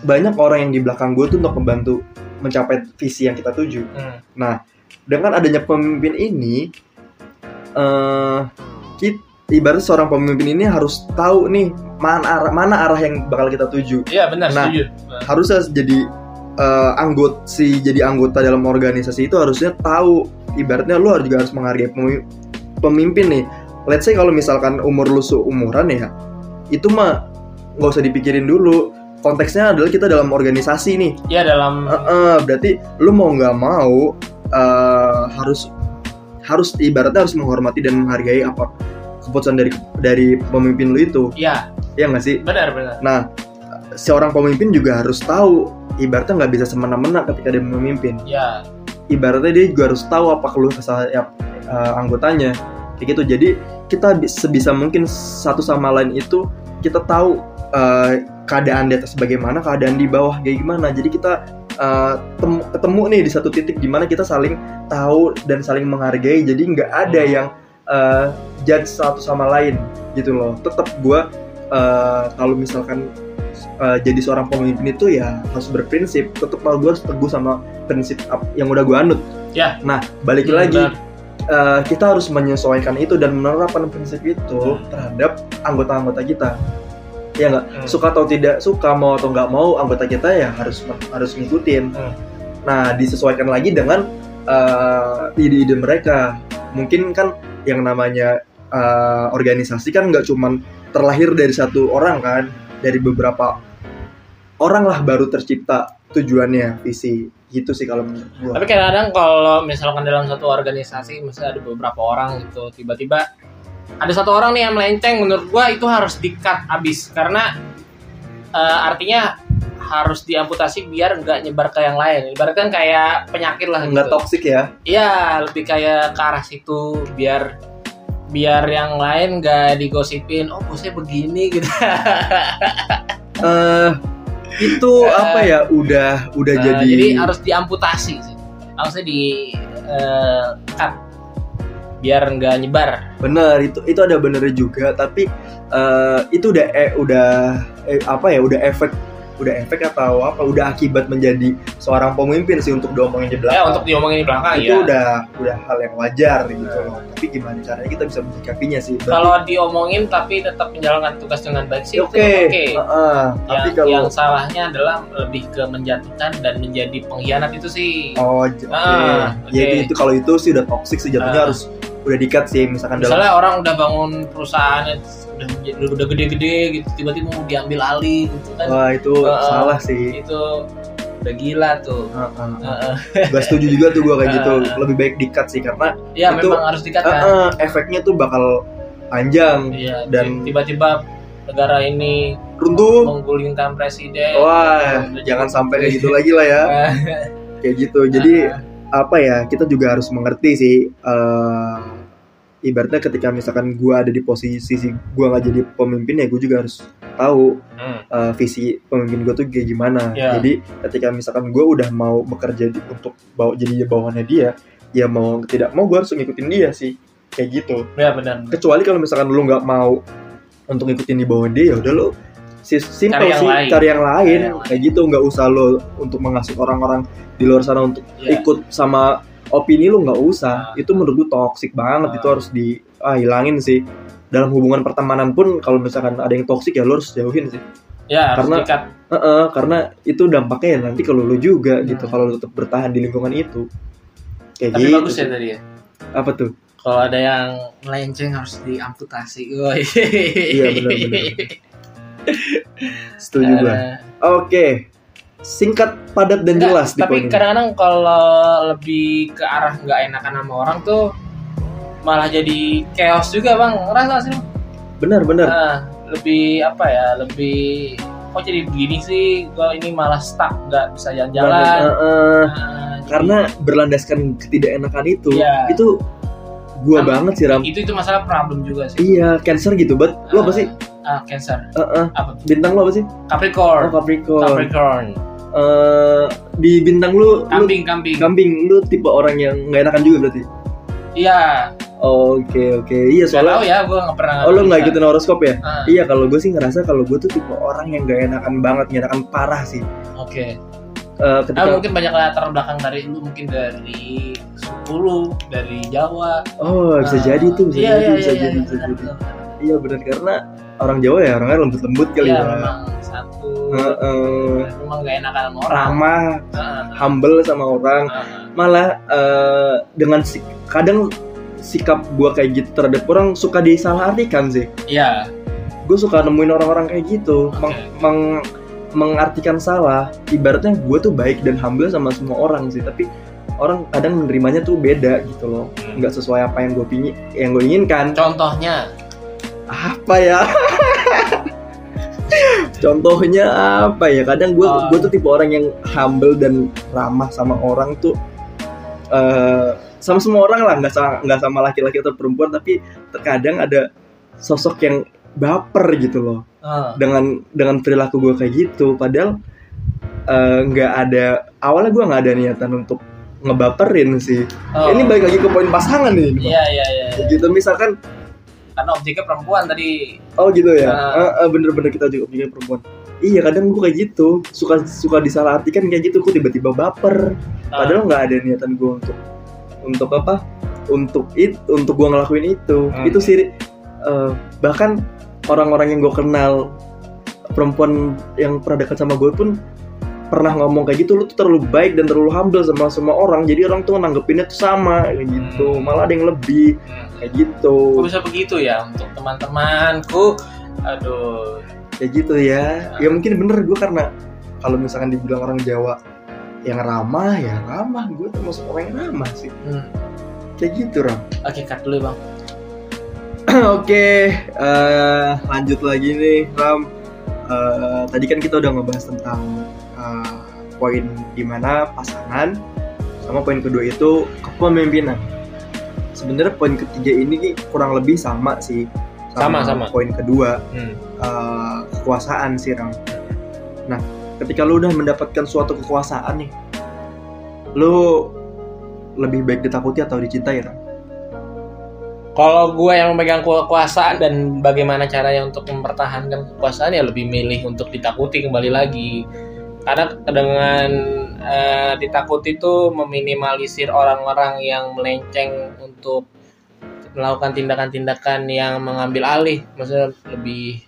Speaker 2: banyak orang yang di belakang gue tuh untuk membantu mencapai visi yang kita tuju
Speaker 1: hmm.
Speaker 2: Nah, dengan adanya pemimpin ini, kita, ibarat seorang pemimpin ini harus tahu nih mana arah mana arah yang bakal kita tuju.
Speaker 1: Iya, benar,
Speaker 2: Nah.
Speaker 1: setuju.
Speaker 2: Harusnya jadi eh, anggota si jadi anggota dalam organisasi itu harusnya tahu ibaratnya lu harus juga harus menghargai pemi- pemimpin nih. Let's say kalau misalkan umur lu seumuran ya, itu mah nggak usah dipikirin dulu. Konteksnya adalah kita dalam organisasi nih.
Speaker 1: Iya, dalam
Speaker 2: Heeh, berarti lu mau nggak mau eh, harus harus ibaratnya harus menghormati dan menghargai apa keputusan dari dari pemimpin lu itu
Speaker 1: Iya,
Speaker 2: ya nggak sih
Speaker 1: benar, benar.
Speaker 2: nah seorang pemimpin juga harus tahu ibaratnya nggak bisa semena-mena ketika dia memimpin
Speaker 1: Iya.
Speaker 2: ibaratnya dia juga harus tahu apa keluh kesah ya, eh, anggotanya kayak gitu jadi kita bi- sebisa mungkin satu sama lain itu kita tahu eh, keadaan di atas bagaimana keadaan di bawah kayak gimana jadi kita eh, tem- ketemu nih di satu titik di mana kita saling tahu dan saling menghargai jadi nggak ada
Speaker 1: Hmm.
Speaker 2: yang eh, judge satu sama lain gitu loh tetap gua eh, kalau misalkan eh, jadi seorang pemimpin itu ya harus berprinsip tetap kalau gue harus teguh sama prinsip yang udah gue anut
Speaker 1: Ya.
Speaker 2: nah balik
Speaker 1: Hmm,
Speaker 2: lagi
Speaker 1: benar.
Speaker 2: Eh, kita harus menyesuaikan itu dan menerapkan prinsip itu
Speaker 1: Hmm.
Speaker 2: terhadap anggota-anggota kita ya nggak
Speaker 1: Hmm.
Speaker 2: suka atau tidak suka mau atau nggak mau anggota kita ya harus harus ngikutin
Speaker 1: Hmm.
Speaker 2: nah disesuaikan lagi dengan eh, ide-ide mereka mungkin kan yang namanya eh, organisasi kan nggak cuman terlahir dari satu orang kan dari beberapa orang lah baru tercipta tujuannya visi gitu sih kalau menurut gua
Speaker 1: Tapi kadang-kadang kalau misalkan dalam satu organisasi misalnya ada beberapa orang gitu tiba-tiba ada satu orang nih yang melenceng menurut gua itu harus di-cut abis karena eh, artinya harus diamputasi biar nggak nyebar ke yang lain. Ibaratkan kayak penyakit lah
Speaker 2: nggak
Speaker 1: gitu.
Speaker 2: toksik ya
Speaker 1: Iya, lebih kayak ke arah situ biar biar yang lain nggak digosipin oh bosnya begini gitu
Speaker 2: eh itu
Speaker 1: Eh,
Speaker 2: apa ya udah udah
Speaker 1: Eh,
Speaker 2: jadi,
Speaker 1: jadi harus diamputasi sih. Harusnya di eh, cut. Biar nggak nyebar.
Speaker 2: Bener itu itu ada benernya juga tapi eh, itu udah eh, udah eh, apa ya udah efek udah efek atau apa udah akibat menjadi seorang pemimpin sih untuk diomongin di
Speaker 1: ya
Speaker 2: belakang
Speaker 1: untuk diomongin di belakang
Speaker 2: itu
Speaker 1: ya
Speaker 2: udah udah hal yang wajar gitu loh. Tapi gimana caranya kita bisa menyikapinya sih? Berarti-
Speaker 1: kalau diomongin tapi tetap menjalankan tugas dengan baik sih
Speaker 2: oke
Speaker 1: itu oke.
Speaker 2: Heeh, tapi
Speaker 1: yang,
Speaker 2: kalau
Speaker 1: yang salahnya adalah lebih ke menjatuhkan dan menjadi pengkhianat itu sih.
Speaker 2: Oh oke.
Speaker 1: Ah,
Speaker 2: ya
Speaker 1: oke.
Speaker 2: itu, itu kalau itu sih udah toxic sih jatuhnya
Speaker 1: Ah.
Speaker 2: harus udah dikat sih misalkan dalam
Speaker 1: misalnya orang udah bangun perusahaan udah udah gede-gede gitu tiba-tiba mau diambil alih gitu kan.
Speaker 2: Wah itu
Speaker 1: Ah.
Speaker 2: salah sih.
Speaker 1: itu udah gila tuh.
Speaker 2: Heeh.
Speaker 1: Heeh.
Speaker 2: Gak setuju juga tuh gue kayak gitu. Lebih baik dikat sih karena
Speaker 1: ya
Speaker 2: Itu-
Speaker 1: memang harus dikatakan
Speaker 2: Heeh, efeknya tuh bakal panjang
Speaker 1: Iya,
Speaker 2: dan-
Speaker 1: tiba-tiba negara ini
Speaker 2: runtuh.
Speaker 1: menggulingkan presiden.
Speaker 2: wah
Speaker 1: Udah
Speaker 2: jangan
Speaker 1: jadi-
Speaker 2: sampai kayak gitu lagi lah ya. Kayak gitu. Jadi apa ya kita juga harus mengerti sih eh, ibaratnya ketika misalkan gue ada di posisi gue nggak jadi pemimpin ya gue juga harus tahu
Speaker 1: hmm,
Speaker 2: eh, visi pemimpin gue tuh kayak gimana
Speaker 1: Ya.
Speaker 2: jadi ketika misalkan gue udah mau bekerja di- untuk bawa jadi bawahannya dia ya mau tidak mau gue harus ngikutin dia sih kayak gitu
Speaker 1: ya benar.
Speaker 2: kecuali kalau misalkan lu nggak mau untuk ngikutin di bawah dia ya udah si
Speaker 1: Cari yang
Speaker 2: sih
Speaker 1: lain.
Speaker 2: cari yang lain
Speaker 1: Cari yang lain.
Speaker 2: kayak gitu nggak usah lo untuk mengasih orang-orang di luar sana untuk
Speaker 1: Ya.
Speaker 2: ikut sama opini lu nggak usah
Speaker 1: Ah.
Speaker 2: itu menurut gue toxic banget itu harus di ah, hilangin sih dalam hubungan pertemanan pun kalau misalkan ada yang toxic ya lu harus jauhin sih
Speaker 1: Ya, harus
Speaker 2: Karena-
Speaker 1: dikat.
Speaker 2: Heeh, karena itu dampaknya ya nanti kalau lu juga gitu
Speaker 1: Hmm.
Speaker 2: kalau lu tetap bertahan di lingkungan itu kayak
Speaker 1: Tapi
Speaker 2: gitu
Speaker 1: bagus ya tadi ya.
Speaker 2: apa tuh
Speaker 1: kalau ada yang melenceng harus diamputasi.
Speaker 2: Iya, benar-benar. Setuju.
Speaker 1: Eh,
Speaker 2: Oke. Singkat, padat dan
Speaker 1: enggak,
Speaker 2: jelas
Speaker 1: tapi kadang-kadang kalau lebih ke arah nggak enakan sama orang tuh malah jadi chaos juga bang ngerasa sih Bang?
Speaker 2: Benar, benar.
Speaker 1: Nah, lebih apa ya lebih kok jadi begini sih gua ini malah stuck nggak bisa jalan-jalan
Speaker 2: eh, eh.
Speaker 1: Nah, jadi
Speaker 2: karena berlandaskan ketidakenakan itu,
Speaker 1: Iya.
Speaker 2: itu gua
Speaker 1: Ram-
Speaker 2: banget sih Ram.
Speaker 1: itu itu masalah problem juga sih
Speaker 2: Iya, cancer gitu, bet. Lo apa
Speaker 1: ah cancer
Speaker 2: Eh, eh.
Speaker 1: apa?
Speaker 2: Bintang lo apa sih?
Speaker 1: Capricorn
Speaker 2: Oh, Capricorn.
Speaker 1: Capricorn
Speaker 2: Eh, di bintang lu, lu
Speaker 1: kambing kambing
Speaker 2: kambing, lu tipe orang yang nggak enakan juga berarti.
Speaker 1: iya
Speaker 2: Oke, oke. Iya,
Speaker 1: Gak tahu
Speaker 2: soalnya
Speaker 1: ya gue nggak pernah
Speaker 2: Oh, lu nggak ikutin horoskop ya?
Speaker 1: Ah,
Speaker 2: Iya, kalau gue sih ngerasa kalau gue tuh tipe orang yang gak enakan banget, gak enakan parah sih.
Speaker 1: oke
Speaker 2: Eh,
Speaker 1: Ah,
Speaker 2: ketika
Speaker 1: mungkin banyak latar belakang dari lu mungkin dari suku lu dari Jawa
Speaker 2: oh bisa
Speaker 1: Ah,
Speaker 2: jadi tuh, bisa
Speaker 1: iya,
Speaker 2: jadi,
Speaker 1: iya,
Speaker 2: bisa
Speaker 1: iya,
Speaker 2: jadi,
Speaker 1: iya,
Speaker 2: bisa
Speaker 1: benar,
Speaker 2: jadi. Iya benar karena orang Jawa ya orangnya lembut-lembut kali
Speaker 1: Iya,
Speaker 2: ya.
Speaker 1: memang satu
Speaker 2: Heeh.
Speaker 1: memang gak enakan sama orang
Speaker 2: ramah,
Speaker 1: Ah,
Speaker 2: humble sama orang.
Speaker 1: ah, ah.
Speaker 2: Malah eh, dengan si- kadang sikap gue kayak gitu terhadap orang suka disalahartikan sih.
Speaker 1: iya
Speaker 2: Gue suka nemuin orang-orang kayak gitu,
Speaker 1: Oke.
Speaker 2: meng- meng- mengartikan salah. Ibaratnya gue tuh baik dan humble sama semua orang sih, tapi orang kadang menerimanya tuh beda gitu loh,
Speaker 1: Hmm.
Speaker 2: nggak sesuai apa yang gue pingin, yang gue inginkan.
Speaker 1: contohnya
Speaker 2: apa ya? Contohnya apa ya? Kadang gue
Speaker 1: Ah.
Speaker 2: gue tuh tipe orang yang humble dan ramah sama orang tuh eh sama semua orang lah. Nggak sama nggak sama laki-laki atau perempuan tapi terkadang ada sosok yang baper gitu loh.
Speaker 1: Ah,
Speaker 2: dengan dengan perilaku gue kayak gitu. Padahal eh, nggak ada awalnya gue nggak ada niatan untuk ngebaperin sih.
Speaker 1: Oh.
Speaker 2: ini balik lagi ke poin pasangan nih.
Speaker 1: Iya iya iya
Speaker 2: Kayak gitu misalkan
Speaker 1: karena objeknya perempuan tadi
Speaker 2: Oh gitu ya.
Speaker 1: Nah.
Speaker 2: Eh, eh, bener-bener kita juga punya perempuan. Iya kadang gue kayak gitu suka suka disalahartikan kayak gitu gue tiba-tiba baper.
Speaker 1: Ah,
Speaker 2: Padahal nggak ada niatan gue untuk untuk apa? Untuk it untuk gue ngelakuin itu.
Speaker 1: Hmm.
Speaker 2: Itu sih eh, bahkan orang-orang yang gue kenal perempuan yang pernah dekat sama gue pun pernah ngomong kayak gitu lu tuh terlalu baik dan terlalu humble sama semua orang jadi orang tuh nanggepinnya tuh sama kayak gitu
Speaker 1: Hmm.
Speaker 2: malah ada yang lebih
Speaker 1: hmm.
Speaker 2: Kayak gitu.
Speaker 1: Kok bisa begitu ya untuk teman-temanku. Aduh.
Speaker 2: Kayak gitu ya. Ya. Mungkin bener gue karena kalau misalkan dibilang orang Jawa yang ramah ya ramah. Gue termasuk orang yang ramah sih.
Speaker 1: Hmm.
Speaker 2: kayak gitu ram.
Speaker 1: Oke cut dulu bang.
Speaker 2: Oke eh, lanjut lagi nih ram. Eh, tadi kan kita udah ngebahas tentang eh, poin di mana pasangan sama poin kedua itu kepemimpinan sebenarnya poin ketiga ini kurang lebih sama sih
Speaker 1: Sama, sama.
Speaker 2: poin kedua
Speaker 1: hmm.
Speaker 2: eh, kekuasaan sih Ram. Nah, ketika lu udah mendapatkan suatu kekuasaan nih, lu lebih baik ditakuti atau dicintai Ram?
Speaker 1: Kalau gue yang memegang kekuasaan dan bagaimana caranya untuk mempertahankan kekuasaan ya lebih milih untuk ditakuti kembali lagi. Karena dengan eh, ditakuti itu meminimalisir orang-orang yang melenceng untuk melakukan tindakan-tindakan yang mengambil alih, maksudnya lebih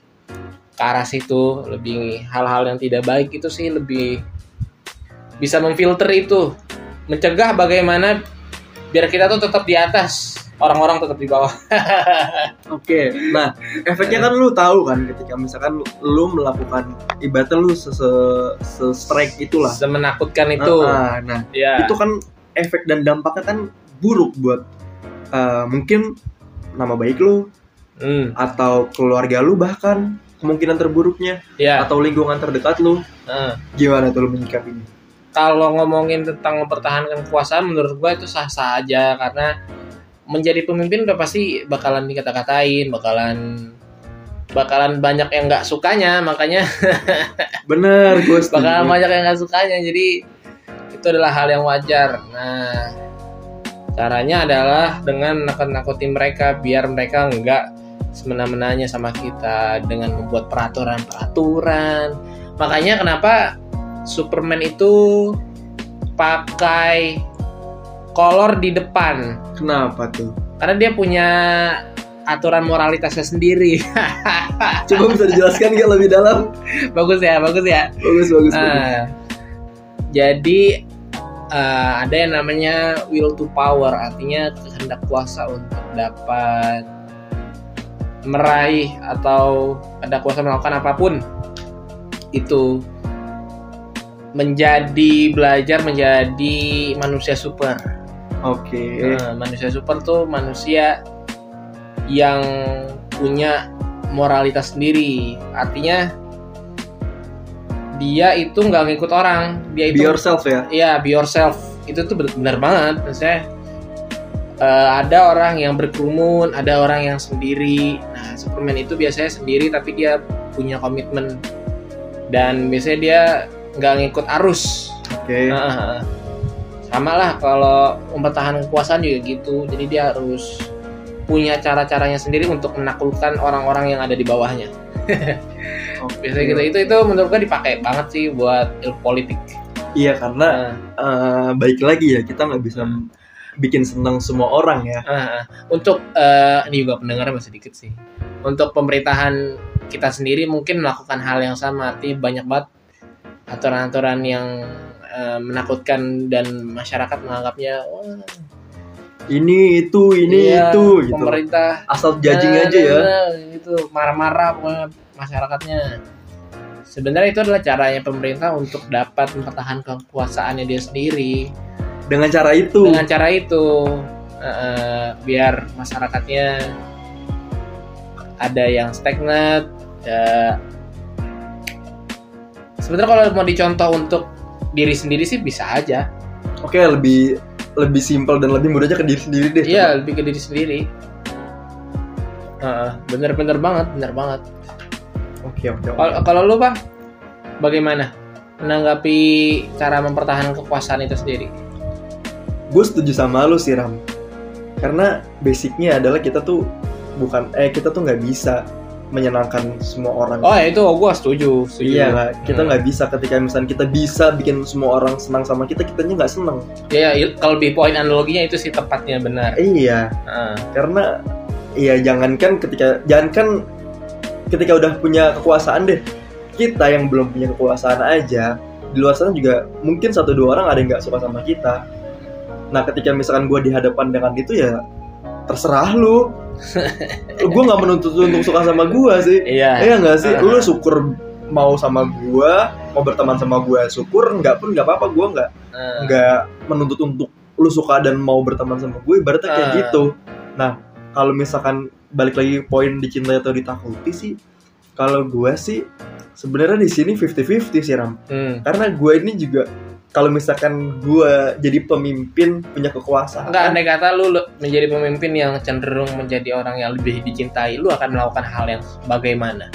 Speaker 1: ke arah situ, lebih hal-hal yang tidak baik itu sih lebih bisa memfilter itu, mencegah bagaimana biar kita tuh tetap di atas, orang-orang tetap di bawah.
Speaker 2: Oke, nah efeknya kan lu tahu kan ketika misalkan lu, lu melakukan ibaratnya lu se, se strike itulah.
Speaker 1: Semenakutkan itu.
Speaker 2: Ah, ah, nah,
Speaker 1: ya.
Speaker 2: itu kan efek dan dampaknya kan buruk buat eh, mungkin nama baik lu
Speaker 1: Hmm,
Speaker 2: atau keluarga lu bahkan kemungkinan terburuknya
Speaker 1: ya.
Speaker 2: atau lingkungan terdekat lu
Speaker 1: Nah,
Speaker 2: gimana tuh lu menyikapinya?
Speaker 1: kalau ngomongin tentang mempertahankan kekuasaan menurut gua itu sah-sah aja karena menjadi pemimpin udah pasti bakalan dikata-katain, bakalan bakalan banyak yang nggak sukanya, makanya
Speaker 2: Bener, gue setuju.
Speaker 1: bakalan banyak yang nggak sukanya. Jadi itu adalah hal yang wajar. Nah, caranya adalah dengan nakut-nakuti mereka biar mereka nggak semena-menanya sama kita dengan membuat peraturan-peraturan. Makanya kenapa Superman itu pakai kolor di depan
Speaker 2: Kenapa tuh?
Speaker 1: karena dia punya aturan moralitasnya sendiri.
Speaker 2: Coba bisa dijelaskan nggak lebih dalam?
Speaker 1: bagus ya, bagus ya.
Speaker 2: Bagus, bagus, bagus.
Speaker 1: Nah, jadi eh, ada yang namanya will to power, artinya kehendak kuasa untuk dapat meraih atau ada kuasa melakukan apa pun itu menjadi belajar menjadi manusia super.
Speaker 2: Oke.
Speaker 1: Nah, manusia super tuh manusia yang punya moralitas sendiri. Artinya dia itu nggak ngikut orang, dia
Speaker 2: Be
Speaker 1: itu
Speaker 2: yourself ya.
Speaker 1: Iya, be yourself. Itu tuh benar banget. Maksudnya eh, ada orang yang berkerumun, ada orang yang sendiri. Nah, Superman itu biasanya sendiri tapi dia punya komitmen dan biasanya dia nggak ngikut arus.
Speaker 2: Oke.
Speaker 1: Nah, sama lah kalau mempertahankan kekuasaan juga gitu. Jadi dia harus punya cara-caranya sendiri untuk menaklukkan orang-orang yang ada di bawahnya.
Speaker 2: Oke.
Speaker 1: Biasanya gitu. Itu itu menurut gua dipakai banget sih buat ilmu politik.
Speaker 2: Iya karena
Speaker 1: Nah,
Speaker 2: eh, baik lagi ya kita nggak bisa bikin senang semua orang ya.
Speaker 1: Ah. untuk eh, ini juga pendengarnya masih dikit sih. Untuk pemerintahan kita sendiri mungkin melakukan hal yang sama, artinya banyak banget aturan-aturan yang eh, menakutkan dan masyarakat menganggapnya wah,
Speaker 2: Ini itu ini
Speaker 1: iya,
Speaker 2: itu gitu.
Speaker 1: pemerintah
Speaker 2: Asal judging
Speaker 1: nah,
Speaker 2: aja ya.
Speaker 1: nah, nah, gitu marah-marah pokoknya masyarakatnya. Sebenarnya itu adalah caranya pemerintah untuk dapat mempertahankan kekuasaannya dia sendiri.
Speaker 2: Dengan cara itu.
Speaker 1: dengan cara itu eh, biar masyarakatnya ada yang stagnant ya sebenarnya kalau mau dicontoh untuk diri sendiri sih bisa aja
Speaker 2: Oke lebih lebih simpel dan lebih mudahnya ke diri sendiri deh.
Speaker 1: iya lebih ke diri sendiri Heeh, bener-bener banget bener banget
Speaker 2: Oke oke. oke.
Speaker 1: kalau kalau lu bang bagaimana menanggapi cara mempertahankan kekuasaan itu sendiri
Speaker 2: Gue setuju sama lu sih Ram. Karena basicnya adalah kita tuh bukan eh kita tuh nggak bisa menyenangkan semua orang.
Speaker 1: oh ya itu gua setuju, setuju.
Speaker 2: Iya kita
Speaker 1: Hmm.
Speaker 2: nggak bisa ketika misalnya kita bisa bikin semua orang senang sama kita, kitanya nggak senang.
Speaker 1: Ya, il- kalau di poin analoginya itu sih tepatnya benar.
Speaker 2: Iya,
Speaker 1: Heeh.
Speaker 2: karena iya jangankan ketika jangankan ketika udah punya kekuasaan deh, kita yang belum punya kekuasaan aja di luar sana juga mungkin satu dua orang ada yang nggak suka sama kita. Nah ketika misalkan gue dihadapan dengan itu ya terserah lu. Gue nggak menuntut lu untuk suka sama gue sih.
Speaker 1: Iya.
Speaker 2: Iya nggak sih?
Speaker 1: Ah.
Speaker 2: Lu syukur mau sama gua, mau berteman sama gua, syukur nggak pun nggak apa-apa. Gua nggak nggak menuntut untuk lu suka dan mau berteman sama gue. Ibaratnya kayak gitu. Nah, kalau misalkan balik lagi poin dicintai atau ditakuti sih, kalau gua sih sebenarnya di sini 50-50 sih Ram.
Speaker 1: Hmm.
Speaker 2: Karena gua ini juga kalau misalkan gua jadi pemimpin punya kekuasaan,
Speaker 1: Enggak andai kata lu lu menjadi pemimpin yang cenderung menjadi orang yang lebih dicintai, lu akan melakukan hal yang bagaimana?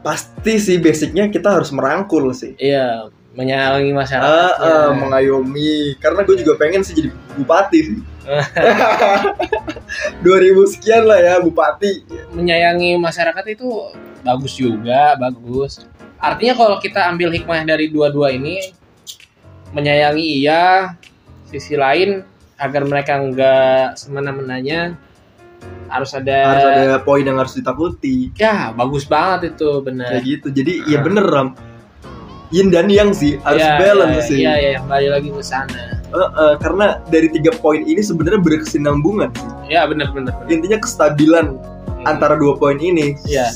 Speaker 2: pasti sih basicnya kita harus merangkul sih.
Speaker 1: Iya, menyayangi masyarakat.
Speaker 2: Ah, ah, mengayomi karena gue juga pengen sih jadi bupati sih 2000 sekian lah ya bupati
Speaker 1: menyayangi masyarakat itu bagus juga, bagus. Artinya kalau kita ambil hikmah dari dua-dua ini, menyayangi iya, sisi lain agar mereka nggak semena-menanya harus ada,
Speaker 2: harus ada poin yang harus ditakuti
Speaker 1: ya bagus banget itu benar.
Speaker 2: kayak gitu jadi ya
Speaker 1: Ah.
Speaker 2: bener ram yin dan yang sih harus
Speaker 1: Iya,
Speaker 2: balance
Speaker 1: iya,
Speaker 2: sih
Speaker 1: Iya, iya, kembali lagi ke sana.
Speaker 2: Eh, eh, karena dari tiga poin ini sebenarnya berkesinambungan sih
Speaker 1: Ya benar benar
Speaker 2: intinya kestabilan
Speaker 1: Hmm.
Speaker 2: antara dua poin ini
Speaker 1: Iya.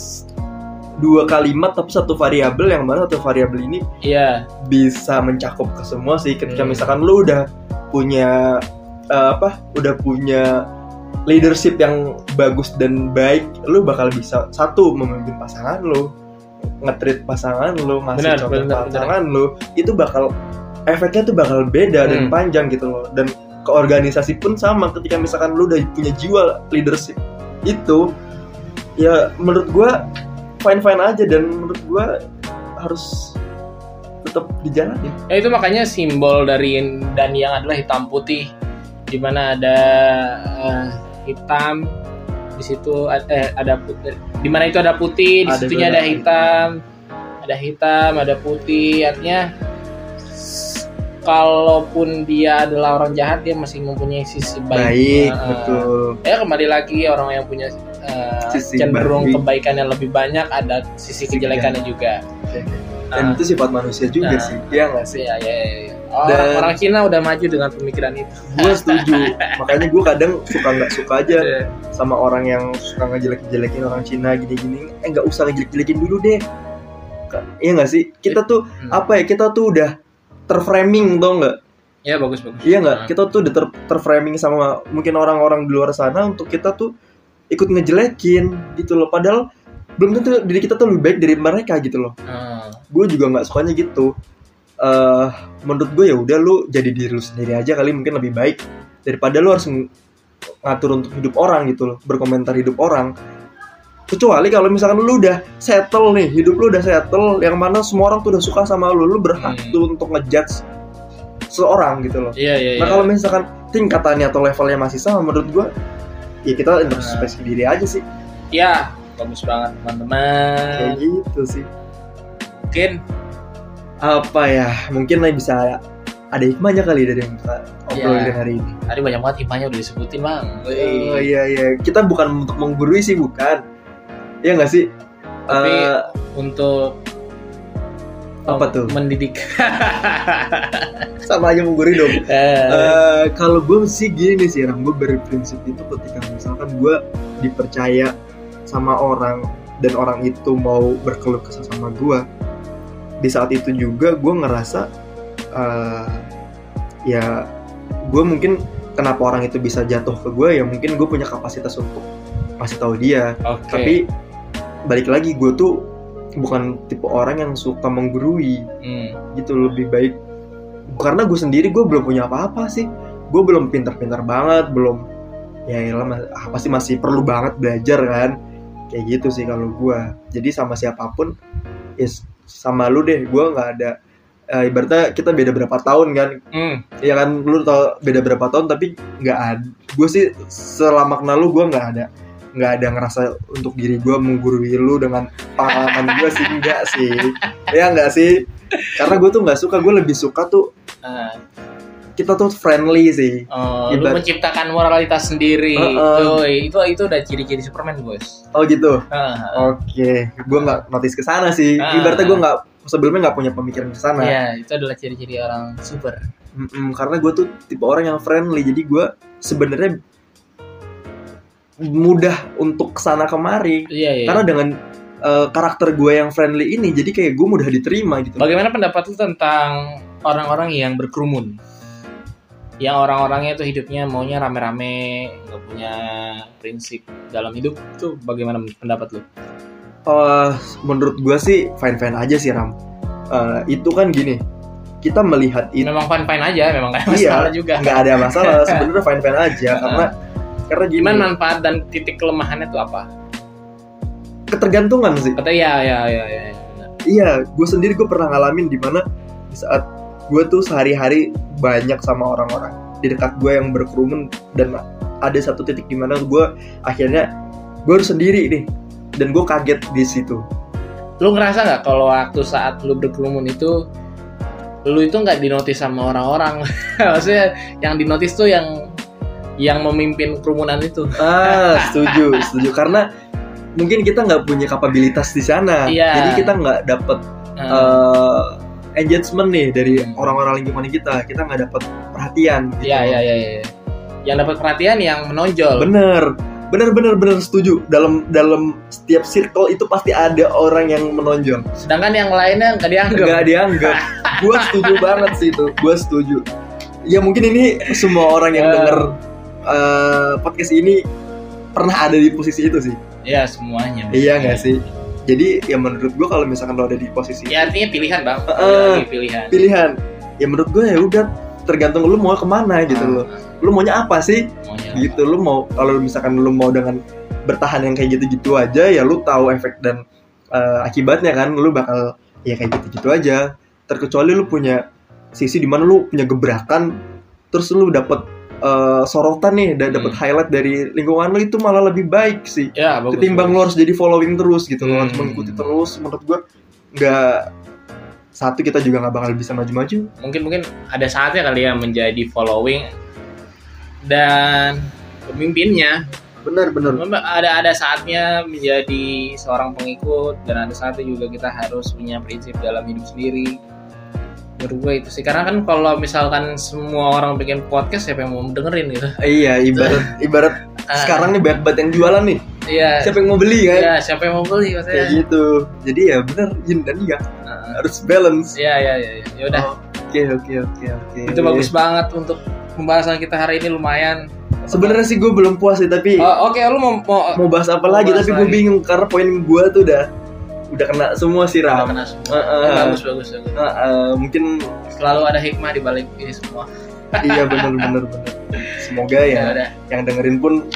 Speaker 2: Dua kalimat tapi satu variabel yang mana satu variabel ini
Speaker 1: Iya,
Speaker 2: bisa mencakup ke semua sih. Ketika
Speaker 1: Hmm.
Speaker 2: misalkan lu udah punya eh, apa udah punya leadership yang bagus dan baik lu bakal bisa satu memimpin pasangan lu ngetrit pasangan lu ngasih
Speaker 1: Benar,
Speaker 2: contoh
Speaker 1: benar,
Speaker 2: pasangan lu itu bakal efeknya tuh bakal beda dan
Speaker 1: Hmm.
Speaker 2: panjang gitu loh. Dan ke organisasi pun sama ketika misalkan lu udah punya jiwa leadership. Itu ya menurut gua fine fine aja dan menurut gua harus tetap dijalani
Speaker 1: ya. Itu makanya simbol dari dan yang adalah hitam putih, di mana ada eh, hitam, di situ eh, ada putih, di mana itu ada putih, di
Speaker 2: Ada
Speaker 1: situnya ada hitam, ada hitam, ada putih, artinya kalaupun dia adalah orang jahat dia masih mempunyai sisi baik.
Speaker 2: baik
Speaker 1: Nah,
Speaker 2: betul.
Speaker 1: ya kembali lagi orang yang punya eh,
Speaker 2: Sisi
Speaker 1: cenderung
Speaker 2: baik.
Speaker 1: kebaikan yang lebih banyak ada sisi kejelekannya juga
Speaker 2: dan
Speaker 1: Nah,
Speaker 2: itu sifat manusia juga
Speaker 1: Nah.
Speaker 2: sih iya nggak sih
Speaker 1: ya, ya, ya, orang,
Speaker 2: Dan-
Speaker 1: orang Cina udah maju dengan pemikiran itu.
Speaker 2: gue setuju makanya gue kadang suka nggak suka aja
Speaker 1: Iya.
Speaker 2: sama orang yang suka ngejelek-jelekin orang Cina gini-gini eh nggak usah ngejelek-jelekin dulu deh iya nggak sih kita tuh
Speaker 1: Hmm.
Speaker 2: apa ya kita tuh udah terframing tau nggak
Speaker 1: Ya bagus bagus.
Speaker 2: iya nggak
Speaker 1: Nah.
Speaker 2: kita tuh udah ter terframing sama mungkin orang-orang di luar sana untuk kita tuh ikut ngejelekin gitu loh padahal belum tentu diri kita tuh lebih baik dari mereka gitu loh
Speaker 1: Hmm.
Speaker 2: gue juga nggak sukanya gitu eh menurut gue ya udah lu jadi diri lu sendiri aja kali mungkin lebih baik daripada lu harus ng- ngatur untuk hidup orang gitu loh berkomentar hidup orang kecuali kalau misalkan lu udah settle nih hidup lu udah settle yang mana semua orang tuh udah suka sama lu lu berhak
Speaker 1: Hmm.
Speaker 2: tuh untuk ngejudge seorang gitu loh
Speaker 1: Iya iya.
Speaker 2: nah
Speaker 1: iya.
Speaker 2: kalau misalkan tingkatannya atau levelnya masih sama menurut gue ya kita introspeksi diri aja sih
Speaker 1: Ya, bagus banget teman-teman.
Speaker 2: kayak gitu sih
Speaker 1: Mungkin
Speaker 2: apa ya mungkin lah bisa ada hikmahnya kali dari yang kita obrolin
Speaker 1: Iya.
Speaker 2: hari ini
Speaker 1: tadi banyak banget hikmahnya udah disebutin bang.
Speaker 2: Oh iya iya, kita bukan untuk menggurui sih bukan. Iya nggak sih?
Speaker 1: Tapi
Speaker 2: Eh,
Speaker 1: untuk
Speaker 2: Apa tuh?
Speaker 1: Mendidik.
Speaker 2: sama aja menggurui dong.
Speaker 1: Eh,
Speaker 2: Eh, kalau gue sih gini sih, Ram, gue berprinsip itu ketika misalkan gue dipercaya sama orang dan orang itu mau berkeluh kesah sama gue, di saat itu juga gue ngerasa eh, ya gue mungkin kenapa orang itu bisa jatuh ke gue ya mungkin gue punya kapasitas untuk kasih tahu dia
Speaker 1: Oke.
Speaker 2: tapi balik lagi gue tuh bukan tipe orang yang suka menggurui.
Speaker 1: Hmm.
Speaker 2: gitu lebih baik. Karena gue sendiri gue belum punya apa-apa sih. Gue belum pintar-pintar banget belum ya elah, mas- apa sih masih perlu banget belajar kan. Kayak gitu sih kalau gue jadi sama siapa pun ya sama lu deh. Gue nggak ada eh, ibaratnya kita beda berapa tahun kan.
Speaker 1: Hmm.
Speaker 2: ya kan? Lu tau beda berapa tahun tapi nggak ada gue sih selama kenal lu gue nggak ada nggak ada ngerasa untuk diri gue menggurui lu dengan pengalaman gue sih enggak sih ya enggak sih karena gue tuh nggak suka gue lebih suka tuh
Speaker 1: Ah.
Speaker 2: kita tuh friendly sih
Speaker 1: Oh, lu
Speaker 2: Ibarat-
Speaker 1: menciptakan moralitas sendiri.
Speaker 2: Uh-uh.
Speaker 1: Yoi, itu itu udah ciri-ciri Superman, Bos.
Speaker 2: oh gitu
Speaker 1: Ah.
Speaker 2: oke gue nggak notice ke sana sih
Speaker 1: Ah.
Speaker 2: ibaratnya gue nggak sebelumnya nggak punya pemikiran ke sana
Speaker 1: Iya, itu adalah ciri-ciri orang super.
Speaker 2: Mm-mm, karena gue tuh tipe orang yang friendly jadi gue sebenarnya mudah untuk ke sana kemari
Speaker 1: Iya, iya.
Speaker 2: karena dengan uh, karakter gue yang friendly ini jadi kayak gue mudah diterima gitu
Speaker 1: Bagaimana pendapat lu tentang orang-orang yang berkerumun? Yang orang-orangnya itu hidupnya maunya rame-rame, nggak punya prinsip dalam hidup itu bagaimana pendapat lu?
Speaker 2: Uh, menurut gue sih fine fine aja sih ram Uh, itu kan gini kita melihat itu
Speaker 1: Memang fine-fine aja, memang nggak ada
Speaker 2: Iya,
Speaker 1: masalah juga.
Speaker 2: nggak ada masalah sebenarnya fine fine aja karena karena
Speaker 1: Gimana manfaat dan titik kelemahannya itu apa?
Speaker 2: ketergantungan sih
Speaker 1: Kata iya, iya, iya, iya. iya, benar.
Speaker 2: iya gue sendiri gue pernah ngalamin di mana di saat gue tuh sehari-hari banyak sama orang-orang di dekat gue yang berkerumun dan ada satu titik di mana gue akhirnya gue harus sendiri nih dan gue kaget di situ
Speaker 1: Lu ngerasa nggak kalau waktu saat lu berkerumun itu lu itu nggak dinotis sama orang-orang? Maksudnya yang dinotis tuh yang yang memimpin kerumunan itu.
Speaker 2: ah setuju setuju karena mungkin kita nggak punya kapabilitas di sana
Speaker 1: Iya.
Speaker 2: jadi kita nggak dapet
Speaker 1: Nah,
Speaker 2: eh, engagement nih dari
Speaker 1: Hmm.
Speaker 2: orang-orang lingkungan kita kita nggak dapet perhatian gitu.
Speaker 1: Iya, iya, iya, iya. Yang dapat perhatian yang menonjol.
Speaker 2: bener bener bener bener setuju dalam dalam setiap circle itu pasti ada orang yang menonjol
Speaker 1: Sedangkan yang lainnya nggak dianggap.
Speaker 2: nggak dianggap gue setuju banget sih itu gue setuju ya mungkin ini semua orang yang
Speaker 1: Ya.
Speaker 2: denger eh, podcast ini pernah ada di posisi itu sih.
Speaker 1: Iya semuanya.
Speaker 2: iya nggak sih? Jadi ya menurut gue kalau misalkan lo ada di posisi
Speaker 1: Ya artinya pilihan bang. Lagi pilihan.
Speaker 2: pilihan. Ya menurut gue ya udah tergantung lu mau ke mana gitu
Speaker 1: Ah,
Speaker 2: loh lu maunya apa sih?
Speaker 1: Maunya.
Speaker 2: gitu lu mau kalau misalkan lu mau dengan bertahan yang kayak gitu-gitu aja ya lu tahu efek dan eh, akibatnya kan. Lu bakal ya kayak gitu-gitu aja. Terkecuali lu punya sisi di mana lu punya gebrakan terus lu dapet eh, sorotan nih dan dapet
Speaker 1: Hmm.
Speaker 2: highlight dari lingkungan lu itu malah lebih baik sih
Speaker 1: Ya bagus.
Speaker 2: ketimbang
Speaker 1: bagus.
Speaker 2: harus jadi following terus gitu lu harus
Speaker 1: Hmm.
Speaker 2: mengikuti terus menurut gua nggak satu kita juga nggak bakal bisa maju-maju
Speaker 1: Mungkin mungkin ada saatnya kali ya menjadi following dan pemimpinnya.
Speaker 2: bener
Speaker 1: Memang Ada ada saatnya menjadi seorang pengikut dan ada saatnya juga kita harus punya prinsip dalam hidup sendiri. Menurut gue itu sih karena kan kalau misalkan semua orang bikin podcast siapa yang mau dengerin gitu
Speaker 2: Iya, ibarat ibarat
Speaker 1: Ah.
Speaker 2: sekarang nih banyak banget yang jualan nih.
Speaker 1: iya
Speaker 2: Siapa yang mau beli kan?
Speaker 1: iya siapa yang mau beli
Speaker 2: Kayak
Speaker 1: maksudnya
Speaker 2: gitu. Jadi ya bener yin dan yang
Speaker 1: Heeh.
Speaker 2: harus balance.
Speaker 1: iya iya iya iya. ya udah
Speaker 2: Oke oke oke oke.
Speaker 1: itu bagus banget untuk pembahasan kita hari ini lumayan
Speaker 2: Sebenarnya sih gue belum puas sih tapi
Speaker 1: Oh, oke lu mau mau
Speaker 2: mau bahas apa
Speaker 1: Mau
Speaker 2: lagi
Speaker 1: bahas
Speaker 2: tapi gue bingung karena poin gue tuh udah udah kena semua sih
Speaker 1: udah
Speaker 2: Ram.
Speaker 1: kena semua
Speaker 2: Heeh.
Speaker 1: Ya, bagus bagus bagus
Speaker 2: Nah, eh, mungkin
Speaker 1: selalu ada hikmah di balik ini semua
Speaker 2: iya bener bener bener. Semoga
Speaker 1: ya
Speaker 2: ya
Speaker 1: udah
Speaker 2: yang dengerin pun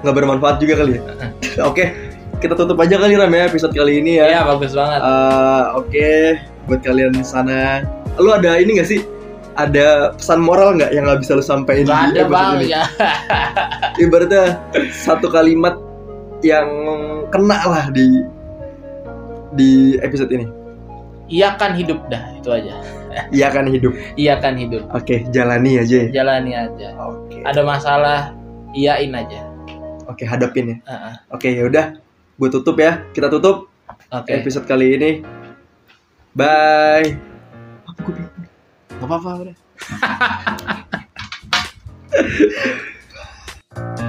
Speaker 2: nggak bermanfaat juga kali ya. Oke, kita tutup aja kali Ram ya episode kali ini ya.
Speaker 1: iya bagus banget
Speaker 2: Eh, Oke, buat kalian di sana, lu ada ini gak sih? Ada pesan moral nggak yang nggak bisa lu sampaikan
Speaker 1: Gak ada bang
Speaker 2: ini?
Speaker 1: ya
Speaker 2: Ibaratnya satu kalimat yang kena lah di di episode ini.
Speaker 1: iya kan hidup dah itu aja
Speaker 2: Iya kan hidup.
Speaker 1: iya kan hidup
Speaker 2: Oke, jalani aja. ya.
Speaker 1: jalani aja
Speaker 2: Oke.
Speaker 1: ada masalah iyain aja
Speaker 2: Oke, hadapin ya.
Speaker 1: Heeh.
Speaker 2: Oke, ya udah. Gue tutup ya. Kita tutup
Speaker 1: oke
Speaker 2: episode kali ini. Bye. Apa gue bingung?
Speaker 1: Gak apa-apa udah